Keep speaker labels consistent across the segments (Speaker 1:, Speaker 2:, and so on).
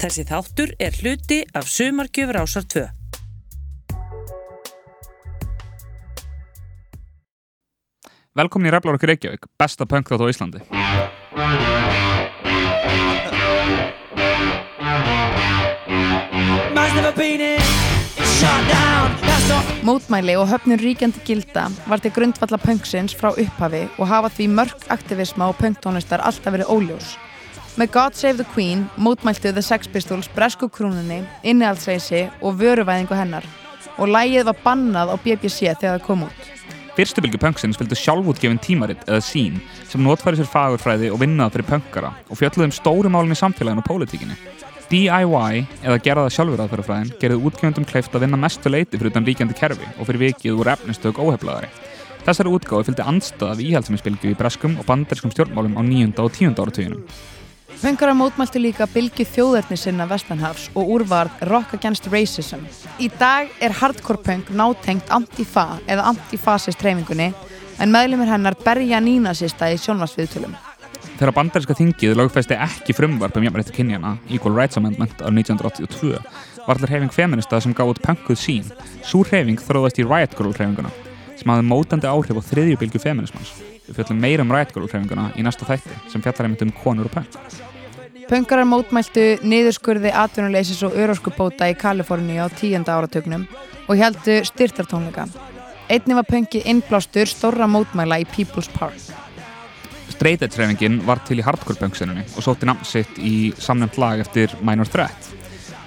Speaker 1: Þessi þáttur er hluti af Sumarkjöfur ásar 2.
Speaker 2: Velkomin í Ræflar okkur Reykjavík, besta punk þátt á Íslandi.
Speaker 3: Mótmæli og höfnun ríkjandi gilda var til grundvalla punksins frá upphafi og hafa því mörg aktivisma og punktónlistar alltaf verið óljós. Með God Save the Queen mótmæltu The Sex Pistols bresku krúnunni, innihaldsreysi og vöruvæðingu hennar og lægið var bannað á BBC þegar það kom út.
Speaker 2: Fyrstu bylgu punksins fylgdu sjálfútgefin tímaritt eða sín sem notfæri sér fagurfræði og vinnaði fyrir punkara og fjalluði um stóru málum í samfélaginu og pólitíkinni. DIY, eða gera það sjálfur aðferðafræðin, gerði útgefundum kleift að vinna mestu leiti fyrir utan ríkjandi kerfi og fyrir vikið úr efnistök óheflaðari. Þessari útgáfi fylgdi andstöða við íhaldsmiðsbylgu í breskum og banderskum stjórnmálum á nýjunda og tíunda áratöginum.
Speaker 3: Punkara mótmæltu líka bylgi þjóðarni sinna Vestanhafs og úrvarð Rock Against Racism. Í dag er hardcore punk nátengt anti-fa eða anti-fasist reyfingunni en meðlumir hennar berja nínasista í sjónvarsviðtölum.
Speaker 2: Þegar bandaríska þingið lögfæsti ekki frumvarp um jafnrættu kynjana, Equal Rights Amendment á 1982, var allir reyfing feminista sem gáði út punkuð sín. Sú reyfing þróðast í Riot Girl reyfinguna, sem hafði mótandi áhrif á þriðjubilgu feminismans. Við fjöldum meira um reyfinguna í næsta þætti, sem fjallar einmitt um konur og punk.
Speaker 3: Punkarar mótmæltu niðurskurði atvinnuleysis og öroskubóta í Kaliforníu á tíunda áratögnum og heldu styrtartónleika. Einni var punki innblástur stórra mótmæla í People's Park.
Speaker 2: Straight Edge reyfingin var til í hardcore punksinunni og sótti namn sitt í samnefnt lag eftir Minor Threat.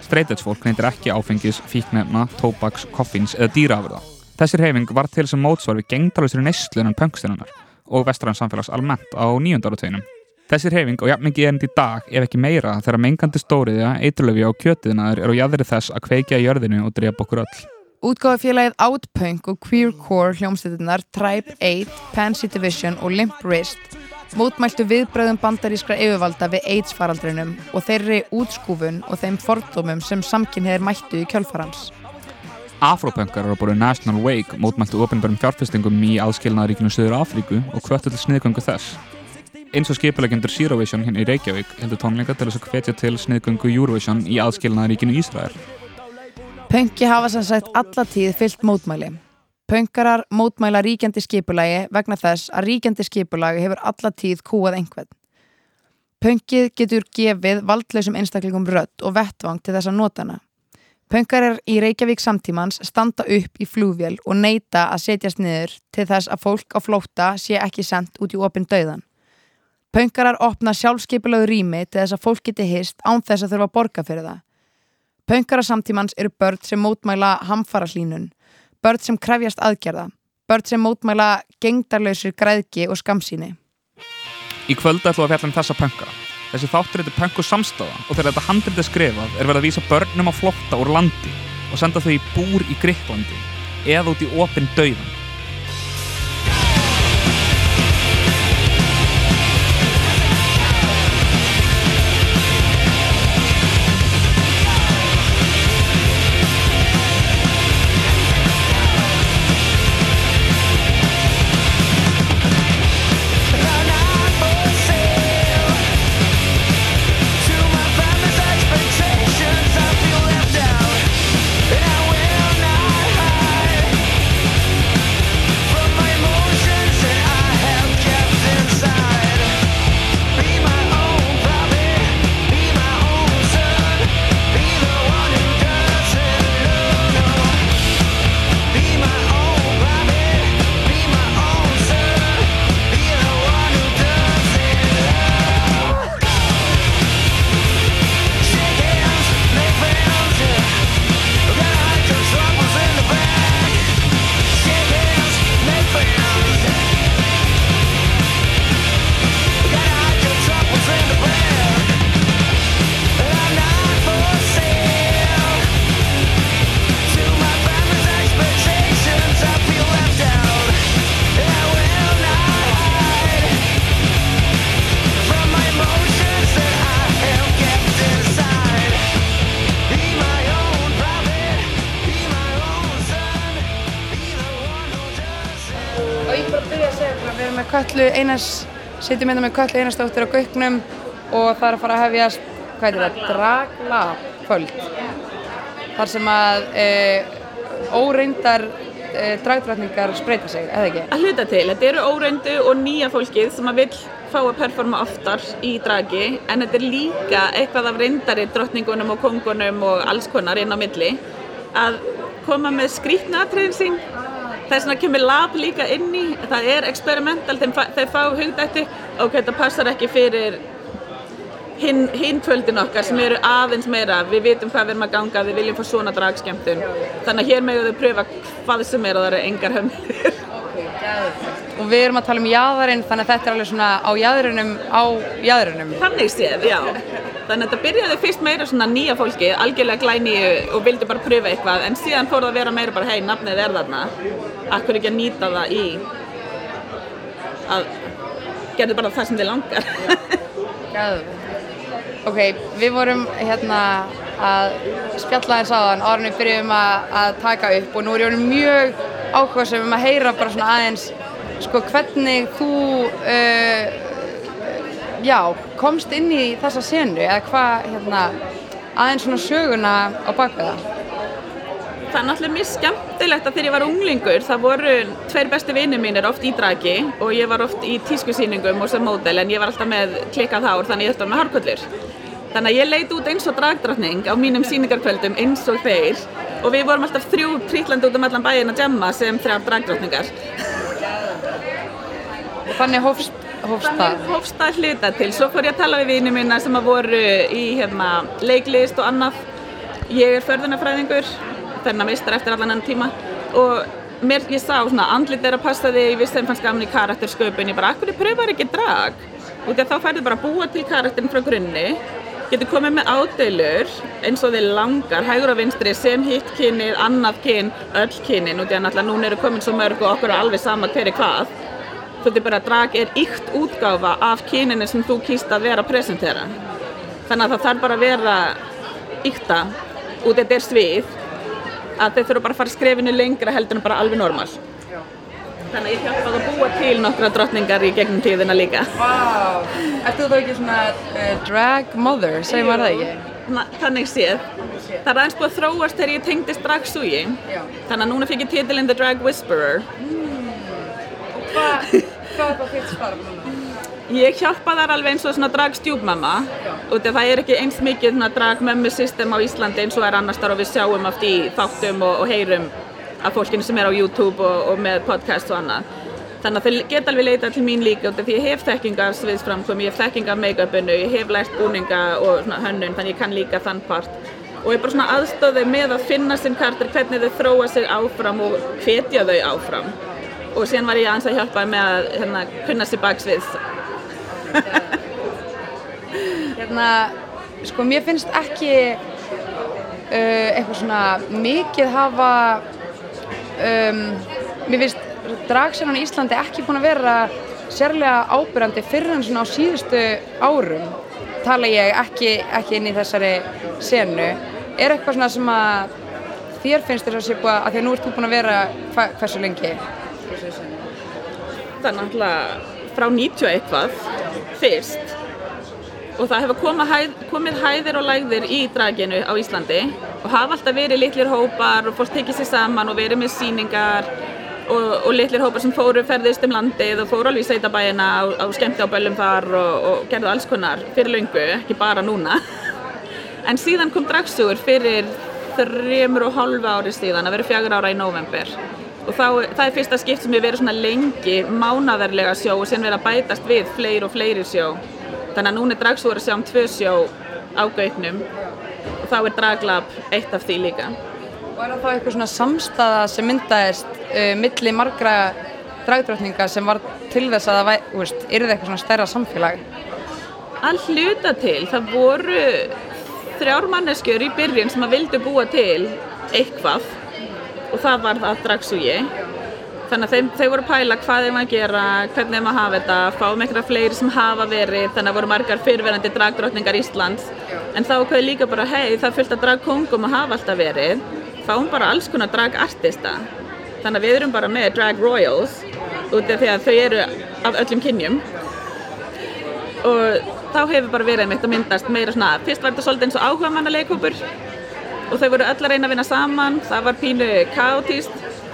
Speaker 2: Straight Edge fólk neytir ekki áfengis, fíknefna, tóbaks, koffins eða dýraafurða. Þessi reyfing var til sem mótsvar við gengdalusri neyslunan punksinunnar og vestræðan samfélags almennt á nýjöndarátveginum. Þessi reyfing og jafn mikið erindi í dag ef ekki meira þegar mengandi stóriðja, eiturlöfi og kjötiðnaður eru jæðri þess að kveikja í jörðinu og drepa okkur öll.
Speaker 3: Útgáðafélagið Outpunk og Queercore hljómsveitinnar Tribe 8, Pansy Division og Limp Wrist mótmæltu viðbröðum bandarískra yfirvalda við AIDS-faraldrinum og þeirri útskúfun og þeim fordómum sem samkynniðir mættu í kjölfarhans.
Speaker 2: Afropunkar eru búin National Wake mótmæltu ofinbærum fjárfestingum í aðskilnaðaríkinu Suður Afríku og hvöttu til sniðgöngu þess. Eins og skipilegendur Zero Vision hérna í Reykjavík heldur tónleika til þess að hvetja til sniðgöngu Eurovision í aðskilnaðaríkinu Ísrael.
Speaker 3: Punki hafa sem sagt alla tíð fyllt mótmæli. Punkarar mótmæla ríkjandi skipulagi vegna þess að ríkjandi skipulagi hefur alla tíð kúað einhvern. Punkið getur gefið valdlausum einstaklingum rött og vettvang til þess að Punkarar í Reykjavík samtímans standa upp í flúvél og neyta að setjast niður til þess að fólk á flótta sé ekki sendt út í opinn döðan. Punkarar opna sjálfskeipulegu rými til þess að fólk geti hist án þess að þurfa að borga fyrir það. Punkarar samtímans eru börn sem mótmæla hamfara hlínun, börn sem krefjast aðgerða, börn sem mótmæla gengdarlausir græðki og skamsíni.
Speaker 2: Í kvöldu ætlum við að fjalla um þessa punkara. Þessi þáttur heitir og samstafa og þegar þetta handrið er skrifað er verið að vísa börnum á flotta úr landi og senda þau í búr í Greiklandi eða út í opinn dauðan.
Speaker 3: Einars, sitjum hérna með Köllu Einarsdóttir á Gauknum og það er að fara að hefjast hvað er þetta, draglab kvöld þar sem að uh, óreindar uh, dragdrætningar spreita sig, eða ekki?
Speaker 4: Að hluta til, þetta eru óreindu og nýja fólkið sem að vill fá að performa oftar í dragi en þetta er líka eitthvað af reyndari drottningunum og kongunum og alls konar inn á milli að koma með skrítna atriðin sín það er svona kemur lab líka inn í það er fa- þeir fá hugdætti ok, þetta passar ekki fyrir hinn hin kvöldin okkar sem eru aðeins meira, við vitum hvað við erum að ganga við viljum fá svona dragskemmtun. Þannig að hér megum þau pröfa hvað sem er og það eru engar hömlir
Speaker 3: Og við erum að tala um jaðarinn, þannig að þetta er alveg svona á jaðrinum, á jaðrinum.
Speaker 4: Þannig séð, já. Þannig að þetta byrjaði fyrst meira svona nýja fólki, algjörlega glænýju og vildi bara pröfa eitthvað, en síðan fór það að vera meira bara, hei, nafnið er þarna, akkur ekki að nýta það í að gerðu bara það sem þið langar.
Speaker 3: Ok, við vorum hérna að spjalla aðan áður en við byrjum að, að taka upp og nú er ég mjög áhugaðsum um að heyra bara svona aðeins sko hvernig þú uh, já, komst inn í þessa senu eða hvað hérna aðeins svona söguna á baka það.
Speaker 4: Það er náttúrulega mjög skemmtilegt að þegar ég var unglingur, það voru tveir bestu vinnir mínir oft í dragi og ég var oft í tískusýningum og sem módel en ég var alltaf með klikkað hár þannig ég ætti með hárkvöldur. Þannig að ég leit út eins og dragdrottning á mínum sýningarkvöldum eins og þeir og við vorum alltaf þrjú trítlandi út um allan bæinn að jamma sem þrjár dragdrottningar.
Speaker 3: Og þannig hófst.
Speaker 4: Þannig hófst það hluta til. Svo fór ég að tala við vinið mína sem að voru í hérna, leiklist og annað. Ég er förðunafræðingur, þennan mistar eftir allan enn tíma og mér, ég sá svona andlit er að passa þig, ég vissi þeim fannst gaman í karaktersköpun, ég bara, akkur ég pröfar ekki drag? Þá færðu bara að búa til karakterin frá grunni, getur komið með ádeilur eins og þið langar, hægur og vinstri, sem hitt kynið, annað kyn, öll kynin, út af að náttúrulega núna eru komin svo mörg og okkur er alveg sama hver er hvað. Þú veit bara að drag er ykt útgáfa af kyninu sem þú kýst að vera að presentera. Þannig að það þarf bara að vera ykta út þetta er svið að þeir þurfa bara að fara skrefinu lengra heldur en bara alveg normal. Þannig að ég hjálpaði að búa til nokkra drottningar í gegnum tíðina líka.
Speaker 3: Vá, ertu þá ekki svona uh, drag mother, segir maður það ekki?
Speaker 4: Na, þannig séð. Það er aðeins búið að þróast þegar ég tengdist dragsúi.
Speaker 3: Já.
Speaker 4: Þannig að núna fikk ég titilinn The Drag Whisperer.
Speaker 3: Hvað hvað er það þitt starf núna?
Speaker 4: Ég hjálpa þar alveg eins og svona dragstjúpmamma og það er ekki eins mikið dragmömmu system á Íslandi eins og er annars þar og við sjáum oft í þáttum og, og heyrum af fólkinu sem er á YouTube og, og með podcast og annað. Þannig að þau geta alveg leita til mín líka út af því ég hef þekkinga af sviðsframkomi, ég hef þekkinga af make-upinu, ég hef lært búninga og hönnun þannig ég kann líka þann part. Og ég er bara svona aðstóðið með að finna sinn kartur hvernig þau þróa sig áfram og hvetja þau áfram. Og síðan var ég aðeins að hjálpa með að hérna, kunna sér baksvið
Speaker 3: Hérna, sko mér finnst ekki uh, eitthvað svona mikið hafa um, mér finnst dragsennan í Íslandi ekki búin að vera sérlega ábyrjandi fyrir en svona á síðustu árum tala ég ekki, ekki inn í þessari senu. Er eitthvað svona sem að þér finnst þér að sé búið að því að nú ert þú búin að vera hva, hversu lengi?
Speaker 4: Það er náttúrulega frá 90 eitthvað fyrst og það hefur komið, hæð, komið hæðir og lægðir í draginu á Íslandi og hafa alltaf verið litlir hópar og fólk tekið sér saman og verið með síningar og, og litlir hópar sem fóru ferðist um landið og fóru alveg í sveitabæina á, á skemmti á böllum þar og, og gerðu alls konar fyrir löngu, ekki bara núna. En síðan kom dragsugur fyrir þrjumur og hálfa ári síðan að vera fjagur ára í november og þá, það er fyrsta skipt sem ég verið svona lengi mánaðarlega sjó og sen verið að bætast við fleiri og fleiri sjó þannig að núna er dragsúður að sjá um tvö sjó á gautnum. Og þá er draglab eitt af því líka.
Speaker 3: Og er það þá eitthvað svona samstaða sem myndaðist uh, milli margra dragdrottninga sem var til þess að það væ, þú veist, yrði eitthvað svona stærra samfélag?
Speaker 4: All hluta til, það voru þrjár manneskjur í byrjun sem að vildu búa til eitthvað. Og það var það dragsúgi þannig að þeim, þau voru að pæla hvað þeim að gera hvernig þeim að hafa þetta, fáum einhverja fleiri sem hafa verið, þannig að voru margar fyrirverandi dragdrottningar Íslands. En þá okkur líka bara, hei það að dragkongum að hafa alltaf verið fáum bara alls konar dragartista. Þannig að við erum bara með drag royals út af því að þau eru af öllum kynjum. Og þá hefur bara verið mitt að myndast meira svona, fyrst var þetta svolítið eins og áhuga manna leikhópur og þau voru öll að reyna að vinna saman, það var pínu kaotíst,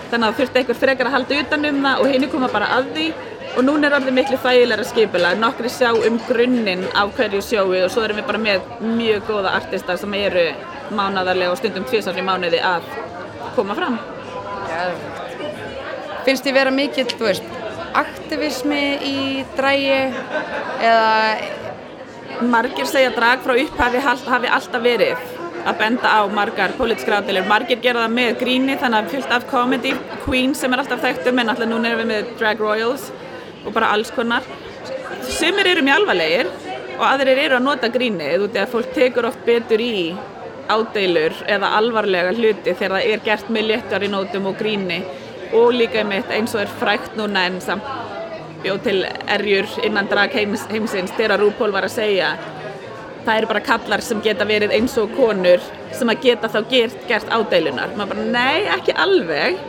Speaker 4: þannig að þurfti einhver frekar að halda utan um það og henni koma bara að því. Og núna er orðið miklu þægilega skipula, nokkri sjá um grunninn af hverju sjói og svo erum við bara með mjög góða artista sem eru mánadarlega og stundum tviðsarni mánuði að koma fram.
Speaker 3: Finnst þið vera mikill, þú veist, aktivismi í drægi eða
Speaker 4: Margir segja drag frá upphafi hafi alltaf verið að benda á margar pólitískra ádeilir. Margir gera það með gríni þannig að fyllt af comedy, Queen sem er alltaf þekktum en alltaf núna erum við með Drag Royals og bara alls konar. Sumir eru mjög alvarlegir og aðrir eru að nota grínið út í að fólk tekur oft betur í ádeilur eða alvarlega hluti þegar það er gert með léttar í nótum og gríni og líka einmitt eins og er frækt núna en samt bjóð til erjur innan drag heims, heimsins þegar RuPaul var að segja það eru bara kallar sem geta verið eins og konur sem að geta þá gert, gert ádeilunar maður bara, nei, ekki alveg.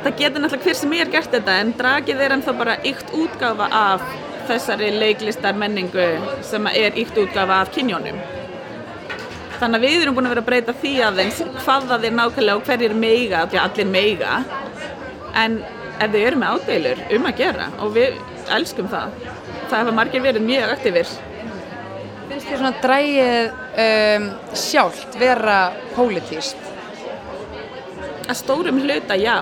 Speaker 4: Það getur náttúrulega hver sem er gert þetta en dragið er ennþá bara ykt útgáfa af þessari leiklistar menningu sem er ykt útgáfa af kynjónum þannig að við erum búin að vera að breyta því aðeins hvað það er nákvæmlega og hverjir meiga því að allir meiga en ef þau eru með ádeilur um að gera og við elskum það það hafa margir verið mjög aktífir
Speaker 3: finnst þið svona drægið um, sjálft vera pólitíst?
Speaker 4: að stórum hluta já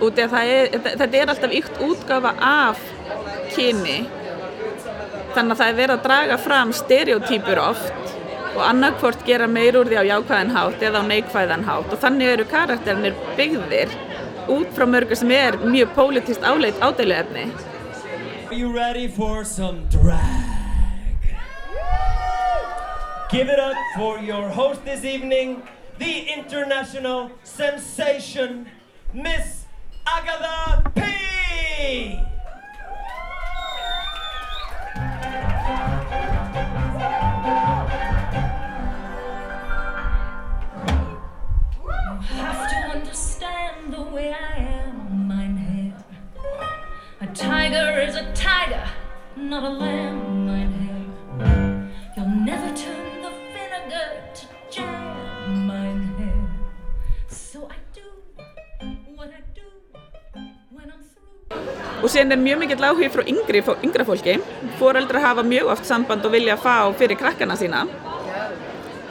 Speaker 4: út af það er, þetta er alltaf ykt útgáfa af kyni þannig að það er verið að draga fram stereotýpur oft og annarkvort gera meir úr því á jákvæðan hátt eða á neikvæðan hátt og þannig eru karakterinir byggðir út frá mörgu sem er mjög pólitíst áleit ádeiluefni
Speaker 5: Are you ready for some drag? Give it up for your host this evening, the international sensation, Miss Agatha P.
Speaker 6: tiger is a tiger, not a lamb,
Speaker 4: og síðan er mjög mikill áhugi frá yngri, yngra fólki. Foreldrar hafa mjög oft samband og vilja fá fyrir krakkana sína.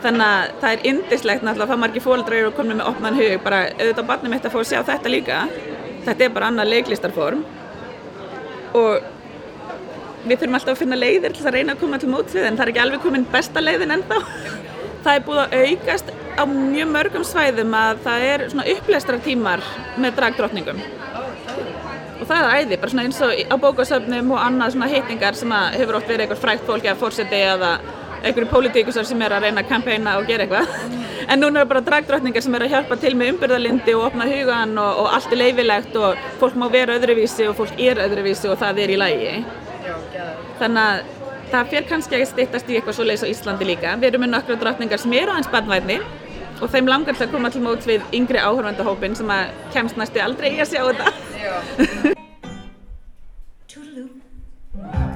Speaker 4: Þannig að það er indislegt náttúrulega það margir foreldrar eru komin með opnan hug. Bara auðvitað barnið mitt að fá að sjá þetta líka. Þetta er bara annað leiklistarform. Og við þurfum alltaf að finna leiðir til að reyna að koma til móts við en það er ekki alveg komin besta leiðin ennþá. Það er búið að aukast á mjög mörgum svæðum að það er svona uppleistra tímar með dragdrottningum það æði, bara svona eins og á bókasöfnum og annað svona hittingar sem að hefur oft verið einhver frækt fólki að fórseti eða einhverju pólitíkusar sem er að reyna að kampæna og gera eitthvað. En núna er bara dragdrottningar sem er að hjálpa til með umbyrðalindi og opna hugan og, og allt er leifilegt og fólk má vera öðruvísi og fólk er öðruvísi og það er í lægi þannig að það fer kannski að styttast í eitthvað svo leiðis á Íslandi líka. Við erum með nokkra drottningar sem eru aðeins barnvæðni og þeim langar til að koma til móts við yngri áhörvandahópin sem að kemst næstu aldrei í að sjá þetta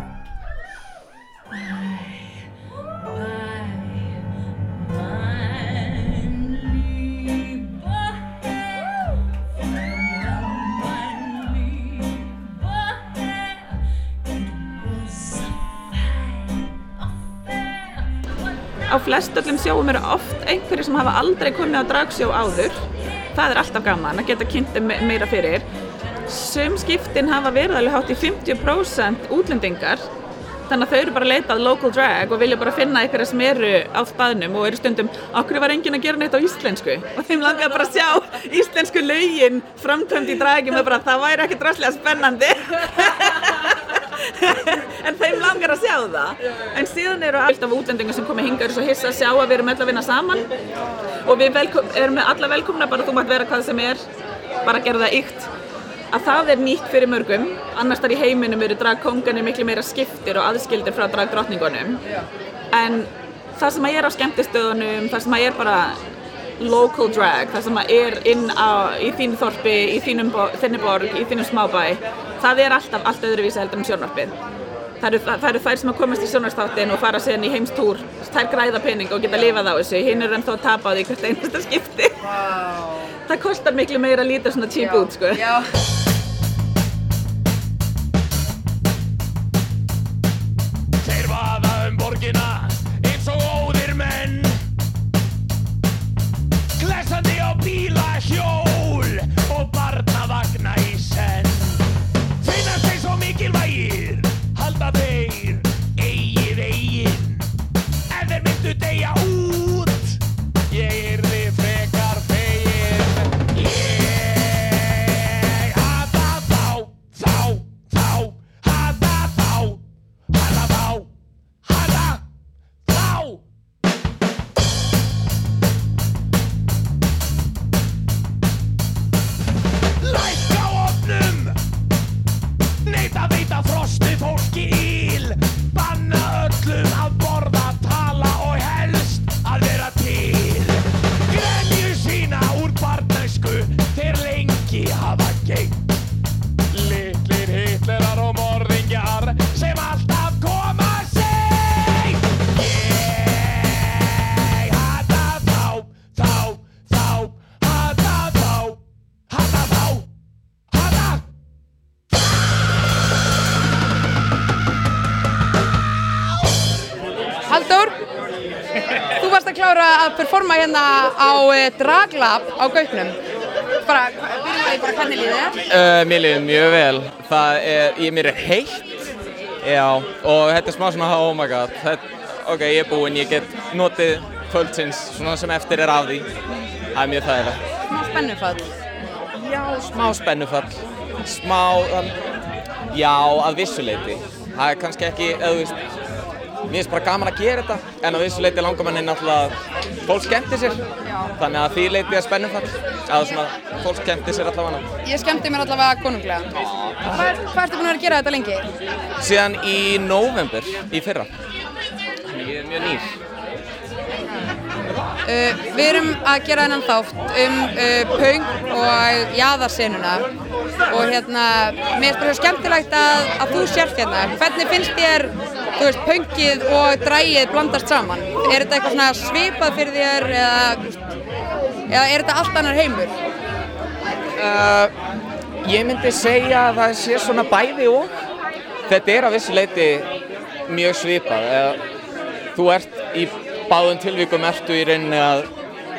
Speaker 4: á flestöllum sjóum eru oft einhverjir sem hafa aldrei komið á dragsjó áður. Það er alltaf gaman að geta kynnt þeim me- meira fyrir. Sum skiptin hafa verið alveg hátt í 50% útlendingar þannig að þau eru bara að leita að local drag og vilja bara finna einhverja sem eru á staðnum og eru stundum okkur var enginn að gera neitt á íslensku? Og þeim langar bara að sjá íslensku lögin framtönd í dragum og bara það væri ekki draslega spennandi en þeim langar að sjá það. En síðan eru allt af útlendingar sem komið hinga eru svo hissa að sjá að við erum öll að vinna saman. Og við erum alla velkomna bara þú mátt vera hvað sem er. Bara gera það ykt. Að það er nýtt fyrir mörgum. Annars þar í heiminum eru dragkonganir miklu meira skiptir og aðskildir frá dragdrottningunum. En það sem að er á skemmtistöðunum það sem að er bara local drag, það sem er inn á, í þínu þorpi, í þinni borg, í þínum smábæ það er alltaf allt öðruvísi heldur en sjónvarpið það eru, það eru þær sem að komast í sjónarstáttin og fara síðan í heimstúr, þær græða pening og geta lifað á þessu, hinn er ennþá að tapa á því hvert einasta skipti.
Speaker 7: Wow.
Speaker 4: Það kostar miklu meira að líta svona cheap út, sko.
Speaker 7: Já. Hérna á uh, Draglab á Gauknum. Bara, byrjum við bara hvernig líðið þér?
Speaker 8: Uh, mér líður mjög vel. Það er, ég mér er heitt, já, og þetta er smá svona, oh my god, þetta, ok, ég er búinn, ég get notið kvöldsins, svona sem eftir er af því. Það er mjög þægilegt.
Speaker 7: Smá spennufall.
Speaker 8: Já, smá spennufall, smá, um, já, að vissuleiti. Það er kannski ekki, veist, mér finnst bara gaman að gera þetta, en að vissuleiti langar manni náttúrulega að fólk skemmti sér. Þannig að því leiti er spennufall, að svona, fólk skemmti sér allavega.
Speaker 7: Ég skemmti mér allavega konunglega. Hvað, er- hvað ertu búin að vera að gera þetta lengi?
Speaker 8: síðan í november í fyrra ég er mjög nýr
Speaker 7: Uh, við erum að gera þennan þátt um uh, punk og jaðarsenuna og hérna, mér finnst svo skemmtilegt að, að þú sért hérna. Hvernig finnst þér, þú veist, punkið og drægið blandast saman? Er þetta eitthvað svipað fyrir þér eða, eða er þetta allt annar heimur?
Speaker 8: uh, ég myndi segja að það sé svona bæði og þetta er að vissu leiti mjög svipað þú ert í báðum tilvíkum ertu í rauninni að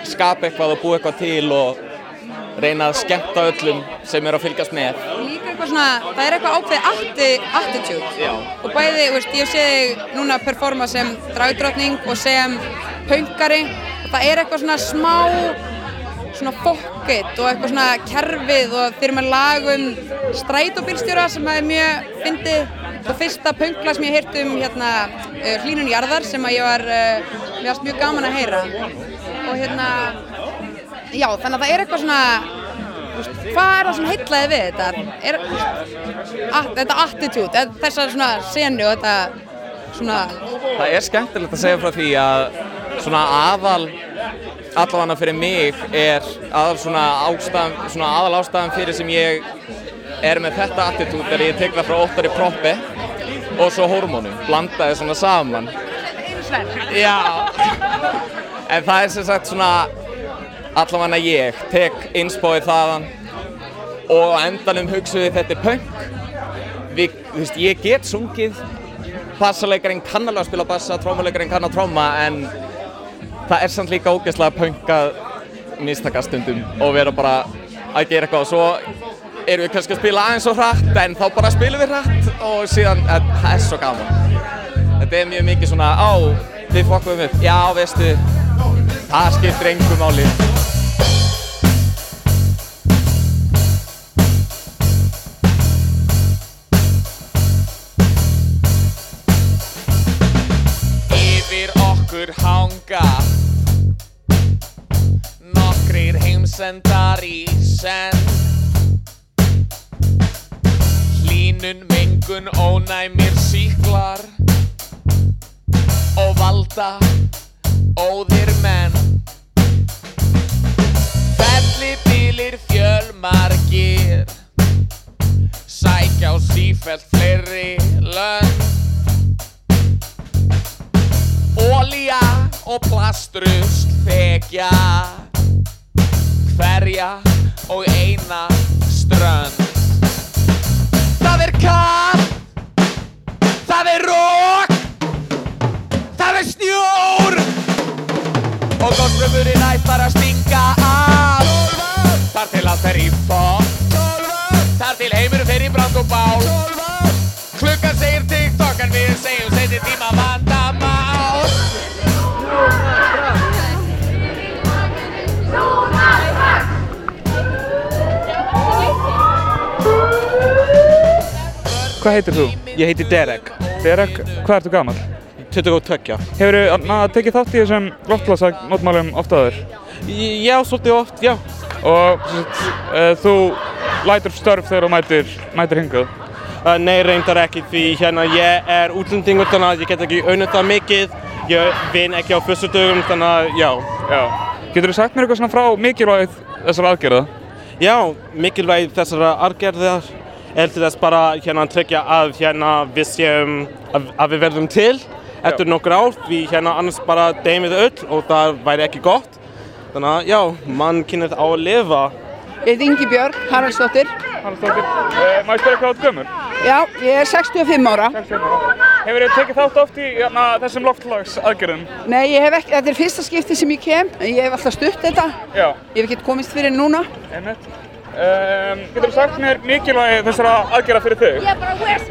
Speaker 8: skapa eitthvað og búa eitthvað til og reyna að skemmta öllum sem eru að fylgjast með.
Speaker 7: Líka eitthvað svona, það er eitthvað ákveðið atti, attitude.
Speaker 8: Já.
Speaker 7: og bæði, veist, ég sé þig núna að performa sem dragdrottning og sem punkari og það er eitthvað svona smá svona fokkit og eitthvað svona kerfið og þeir eru með lag um strætóbílstjóra sem er mjög fyndið. Og fyrsta punklag sem ég heirt um hérna uh, hlínun jarðar sem að ég var uh, mér varst mjög gaman að heyra. Og hérna já þannig að það er eitthvað svona hvað er það sem heitlaði við þetta? Er að, þetta eða þessar svona senu þetta svona
Speaker 8: Það er skemmtilegt að segja frá því að svona aðal allavega fyrir mig er aðal svona ástæðan, svona aðal ástæðan fyrir sem ég er með þetta attitút er ég tek það frá óttari proppi og svo hormónum, blandaði svona saman. Já. En það er sem sagt svona allavega ég tek innspóið þaðan og endanum hugsuði þetta er punk. Við, þú veist, ég get sungið bassalegarinn kann alveg að spila bassa, trómulegarinn kann að tróma en það er samt líka ógeðslega punk að mistaka stundum og vera bara að gera eitthvað og svo erum við kannski að spila aðeins svo hratt en þá bara spilum við hratt og síðan, það er svo gaman. Þetta er mjög mikið svona, á, við fokkum upp, já, veistu, það skiptir engu máli. Okkur hanga. Nokkrir heimsendar í senn. Hlínun, mengun, ónæmir síklar Og valda óðir menn. Fellibilir fjölmargir. Sækja á sífælt fleiri lönd
Speaker 9: Ólía og plastrust þekja hverja og eina strönd. Það er kall, það er rók, það er snjór. Og góðsfrömmurinn ætlar að stinga af. Þar til allt er í fótt Þar til heimurinn fer í brand og bál. Klukkan segir TikTok en við segjum setja tíma vandamál
Speaker 10: Hvað heitir þú?
Speaker 11: Ég heiti Derek,
Speaker 10: Derek, hvað ertu gammal?
Speaker 11: 22.
Speaker 10: Hefur þú tekið þátt í þessum loftlagsmótmálum oft aður?
Speaker 11: Já, svolítið oft, já.
Speaker 10: Og uh, þú lætur störf þegar þú mætir, mætir hingað?
Speaker 11: Uh, nei, reyndar ekki því hérna ég er útlendingur þannig að ég get ekki það mikið. Ég vinn ekki á fyrstu dögum þannig að já.
Speaker 10: Já. Getur þú sagt mér eitthvað svona frá mikilvægð þessar aðgerða?
Speaker 11: Já, mikilvæg þessara aðgerðar er til þess bara hérna að tryggja að hérna við séum, að, að við verðum til eftir nokkur ár því hérna annars bara deyjum við öll og það væri ekki gott. Þannig að já, mann kynir á að lifa.
Speaker 12: Ég heiti Ingi Björg Haraldsdóttir.
Speaker 10: Haraldsdóttir. Uh, Má ég spyrja hvað átt gömur?
Speaker 12: Já, ég er 65 ára.
Speaker 10: 65 ára. Hefur þið tekið þátt oft í hérna, þessum loftlags aðgerðum?
Speaker 12: Nei, ég hef ekki, þetta er fyrsta skipti sem ég kem. Ég hef alltaf stutt þetta.
Speaker 10: Já.
Speaker 12: Ég hef ekki komist fyrir núna.
Speaker 10: Einmitt. Um, getur þú sagt mér mikilvægi þessara aðgerða fyrir þig?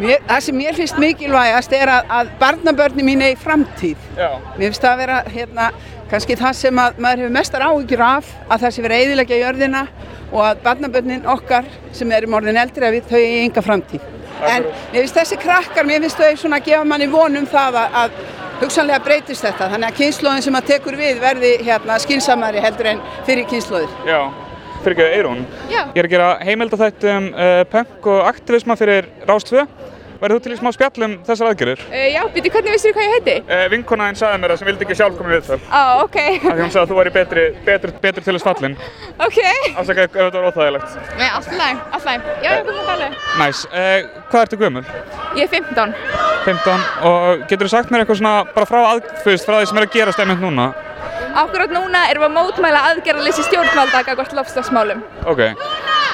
Speaker 12: Mér, það sem mér finnst mikilvægast er að, að barnabörni mín eigi framtíð.
Speaker 10: Já.
Speaker 12: Mér finnst það að vera hérna, kannski það sem að maður hefur mestar áhyggjur af, að það sé verið eiðilegja jörðina og að barnabörnin okkar sem erum orðin eldri að við þau eigi enga framtíð. En mér finnst þessi krakkar, mér finnst þau svona að gefa manni vonum það að, að hugsanlega breytist þetta. Þannig að kynnslóðin sem að tekur við verði hérna skinsamari heldur en fyrir kynnslóðir.
Speaker 10: Fyrir ekki Eirún.
Speaker 12: Já.
Speaker 10: Ég er að gera heimildafætt um uh, punk og aktivisma fyrir Rás 2. Værið þú til í smá spjall um þessar aðgerðir?
Speaker 13: Uh, já, býtu, hvernig vissir þú hvað ég heiti?
Speaker 10: Uh, vinkona einn sagði mér það sem vildi ekki sjálf koma í viðtal.
Speaker 13: Á, oh, ok.
Speaker 10: Af því hún sagði að þú væri betri, betri, betri til þess fallin.
Speaker 13: Ok.
Speaker 10: Afsaka ef þetta var óþægilegt.
Speaker 13: Nei, alltaf læg, alltaf læg. Já, ég kom að tala.
Speaker 10: Næs. Hvað ertu gömul?
Speaker 13: Ég er 15.
Speaker 10: 15. Og getur þú sagt mér eitthvað svona bara frá, að, fyrst, frá því sem er að gerast einmitt núna?
Speaker 13: Akkurát núna erum við að mótmæla aðgerðarleysi stjórnvalda gagvart lofslagsmálum.
Speaker 10: Ok.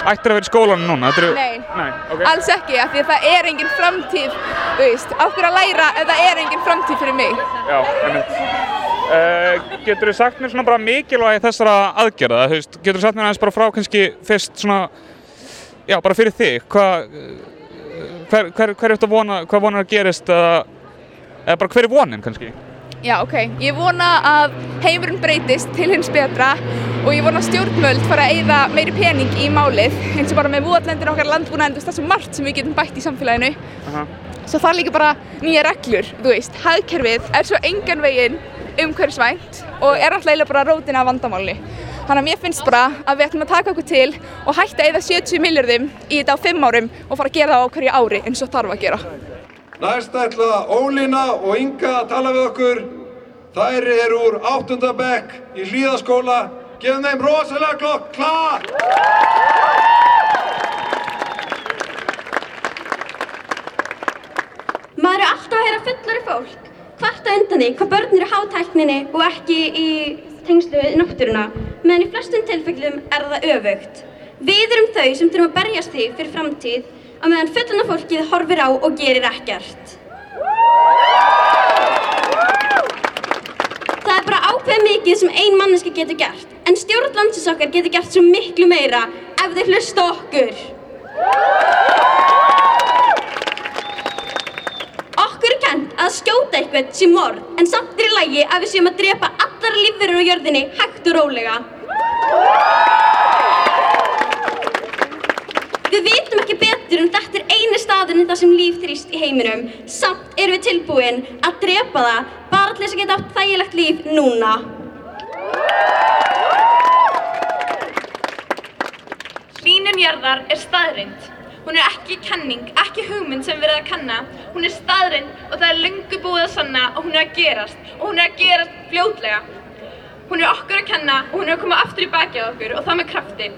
Speaker 10: Ættir að vera í skólanum núna? Eru...
Speaker 13: Nei.
Speaker 10: Nei, ok.
Speaker 13: Alls ekki, af því að það er engin framtíð, þú veist, okkur að læra ef það er engin framtíð fyrir mig.
Speaker 10: Já, einmitt. Uh, getur þú sagt mér svona bara mikilvægi þessara aðgerða, þú veist, getur þú sagt mér aðeins bara frá kannski fyrst svona, já, bara fyrir þig, hvað, hver, hver, hver er þetta vona, hvað vonar að gerist eða, eða bara hver er vonin kannski?
Speaker 13: Já, ok. Ég vona að heimurinn breytist til hins betra og ég vona að stjórnvöld fara að eyða meiri pening í málið eins og bara með vóðlendin okkar landbúnaðin, þú veist, það er svo margt sem við getum bætt í samfélaginu.
Speaker 10: Aha.
Speaker 13: Svo það er líka bara nýja reglur, þú veist, hagkerfið er svo engan veginn umhverfisvænt og er alltaf eiginlega bara rótin af vandamálni. Þannig að mér finnst bara að við ætlum að taka okkur til og hætta að eyða 70 miljardum í þetta á 5 árum og fara að gera það á hverju ári eins og þarf að gera.
Speaker 14: Næst ætla Ólína og Inga að tala við okkur. Þær eru úr 8. bekk í Hlíðaskóla. Gefum þeim rosalega klokk, klart!
Speaker 15: Maður er alltaf að heyra fullari fólk hvarta undan því hvað börn eru hátækninni og ekki í tengslu við náttúruna, meðan í flestum tilfellum er það öfugt. Við erum þau sem þurfum að berjast því fyrir framtíð á meðan fullana fólkið horfir á og gerir ekkert. Það er bara ákveð mikið sem ein manneski getur gert, en stjórn landsins okkar getur gert svo miklu meira ef þeir hlusta okkur. Okkur er kent að skjóta eitthvað sé morð, en samt er í lagi að við séum að drepa allar lífverður á jörðinni hægt og rólega. Við vitum ekki betur en þetta er eini staðurinn þar sem líf þrýst í heiminum. Samt erum við tilbúin að drepa það bara til þess að geta átt þægilegt líf núna.
Speaker 16: Hlýnun jarðar er staðrind. Hún er ekki kenning, ekki hugmynd sem erum að kanna. Hún er staðrind og það er löngu búið að sanna og hún er að gerast. Og hún er að gerast fljótlega. Hún er okkur að kenna og hún er að koma aftur í baki á okkur og það með krafti.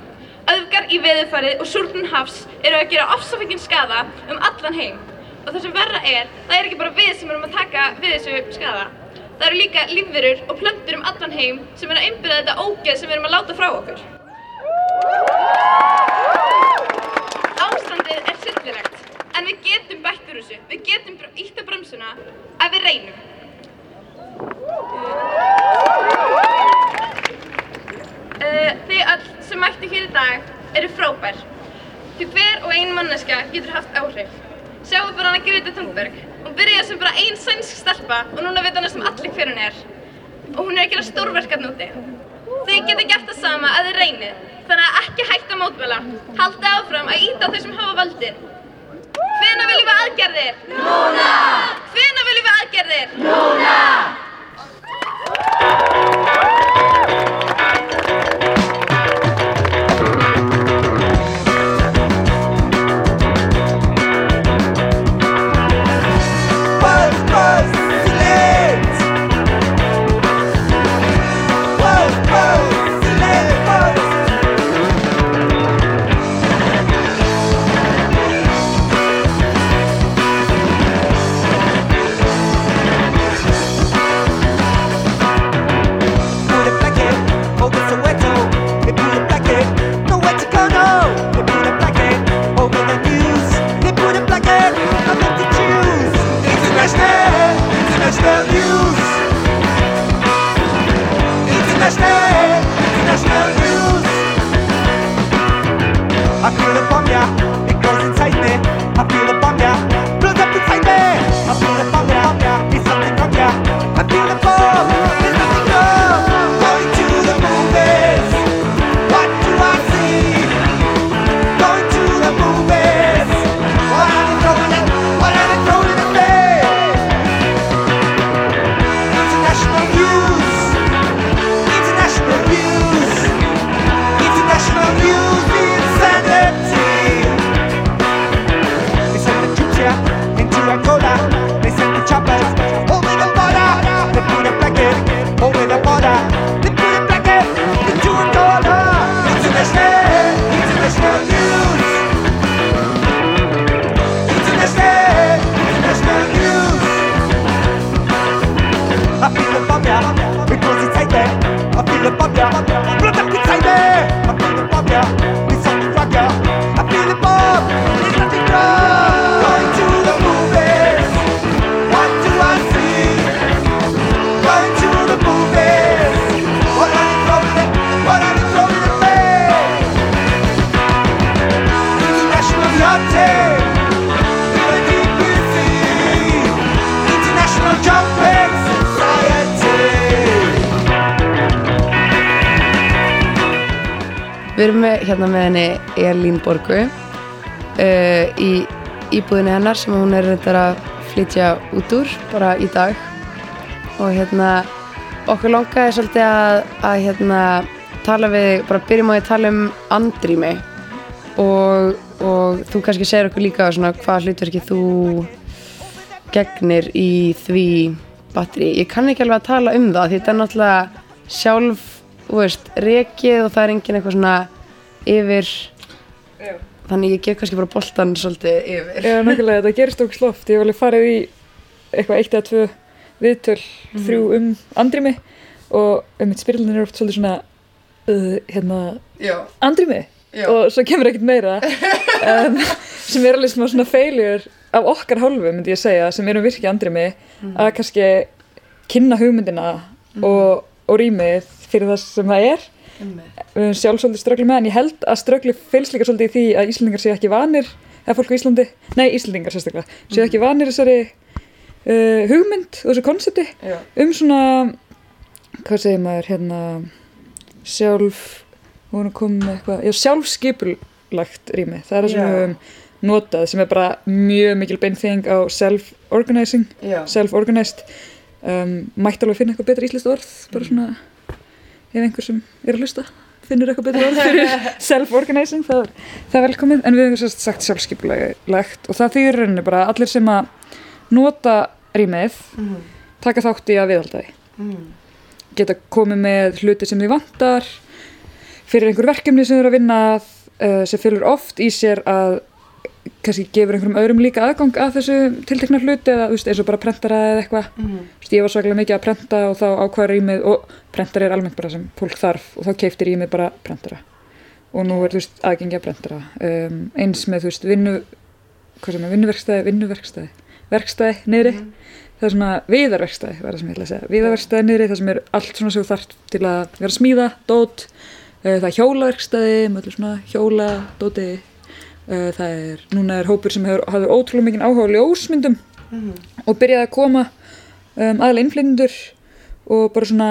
Speaker 16: Öfgar í veðurfarið og súrnun hafs eru að gera ofsafengin skada um allan heim. Og það sem verra er, það er ekki bara við sem erum að taka við þessu skada. Það eru líka lífverur og plöntur um allan heim sem eru að einbyrða þetta ógeð sem við erum að láta frá okkur. Ástandið er sillilegt, en við getum bætt úr þessu. Við getum ítt á bremsuna ef við reynum. Uh, þið öll sem mættu hér í dag eru frábær. Því hver og ein manneska getur haft áhrif. Sjáu bara hana Greta Thunberg. Hún byrjaði sem bara ein sænsk stelpa og núna veit hann sem allir hver hún er. Og hún er að gera stórverkat núti. Þið geta gert það sama að þið reynið. Þannig að ekki hægt að mótmæla. Haldið áfram að íta þeir sem hafa valdið. Hvena viljum við aðgerðir? Núna! Hvena viljum við aðgerðir? Núna!
Speaker 17: I
Speaker 18: could have Borgu uh, í íbúðinni hennar sem hún er reyndar að flytja út úr bara í dag og hérna okkur langaði svolítið að, að hérna tala við, bara byrjum á því að tala um andrými og, og þú kannski segir okkur líka svona hvað hlutverki þú gegnir í því batteri. Ég kann ekki alveg að tala um það því þetta er náttúrulega sjálf, þú veist, rekið og það er engin eitthvað svona yfir þannig ég gef kannski bara boltan svolítið yfir
Speaker 19: Já, nákvæmlega, þetta gerist okkur sloft. Ég hef alveg farið í eitthvað eitt eða tvö viðtöl,
Speaker 18: Mhm.
Speaker 19: þrjú um andrými og um mitt spyrlun er oft svolítið svona, uh, hérna,
Speaker 18: Já.
Speaker 19: andrými
Speaker 18: Já.
Speaker 19: og svo kemur ekkert meira um, sem er alveg smá svona failure af okkar hálfu, myndi ég segja, sem erum virkið andrými
Speaker 18: Mhm.
Speaker 19: að kannski kynna hugmyndina
Speaker 18: Mhm.
Speaker 19: og, og rýmið fyrir það sem það er við höfum sjálf svolítið ströggli með en ég held að ströggli fylgst líka svolítið í því að Íslandingar séu ekki vanir eða fólk á Íslandi, nei Íslandingar sérstaklega séu ekki vanir þessari uh, hugmynd og þessu konsepti
Speaker 18: Já.
Speaker 19: um svona hvað segir maður hérna sjálf hún er komið með eitthvað, já sjálfskipulagt rými, það er það sem við höfum notað sem er bara mjög mikil beinþing á self-organizing self-organized. Um, mætti alveg finna eitthvað betra íslenskt orð bara svona ef einhver sem er að hlusta finnur eitthvað betra orð fyrir self-organizing það, það er velkomið en við höfum sérst sagt sjálfskipulagt og það þýðir í rauninni bara allir sem að nota rýmið
Speaker 18: Mhm.
Speaker 19: taka þátt í að viðhalda því
Speaker 18: Mhm.
Speaker 19: geta komið með hluti sem þið vantar fyrir einhver verkefni sem þið eru að vinna uh, sem fylgur oft í sér að kannski gefur einhverjum öðrum líka aðgang að þessu tiltekna hluti eða veist, eins og bara prentara eða eitthvað. Veist, ég var svaklega mikið að prenta og þá ákvæða rýmið og prentari er almennt bara sem fólk þarf og þá keipti rýmið bara prentara. Og nú er þú veist aðgengi að prentara. Um, eins með þú veist vinnu hvað sem er vinnuverkstæði, vinnuverkstæði. Verkstæði niðri. Það er svona viðarverkstæði var það sem ég ætla að segja. Viðarverkstæði niðri það sem er allt svona sem þú þarft til að vera smíða, dót. Uh, það er hjólaverkstæði með hjóla, dóti það er, núna er hópur sem hefur hafði ótrúlega mikið áhuga á ljósmyndum og byrjaði að koma um, aðlega innflytjendur og bara svona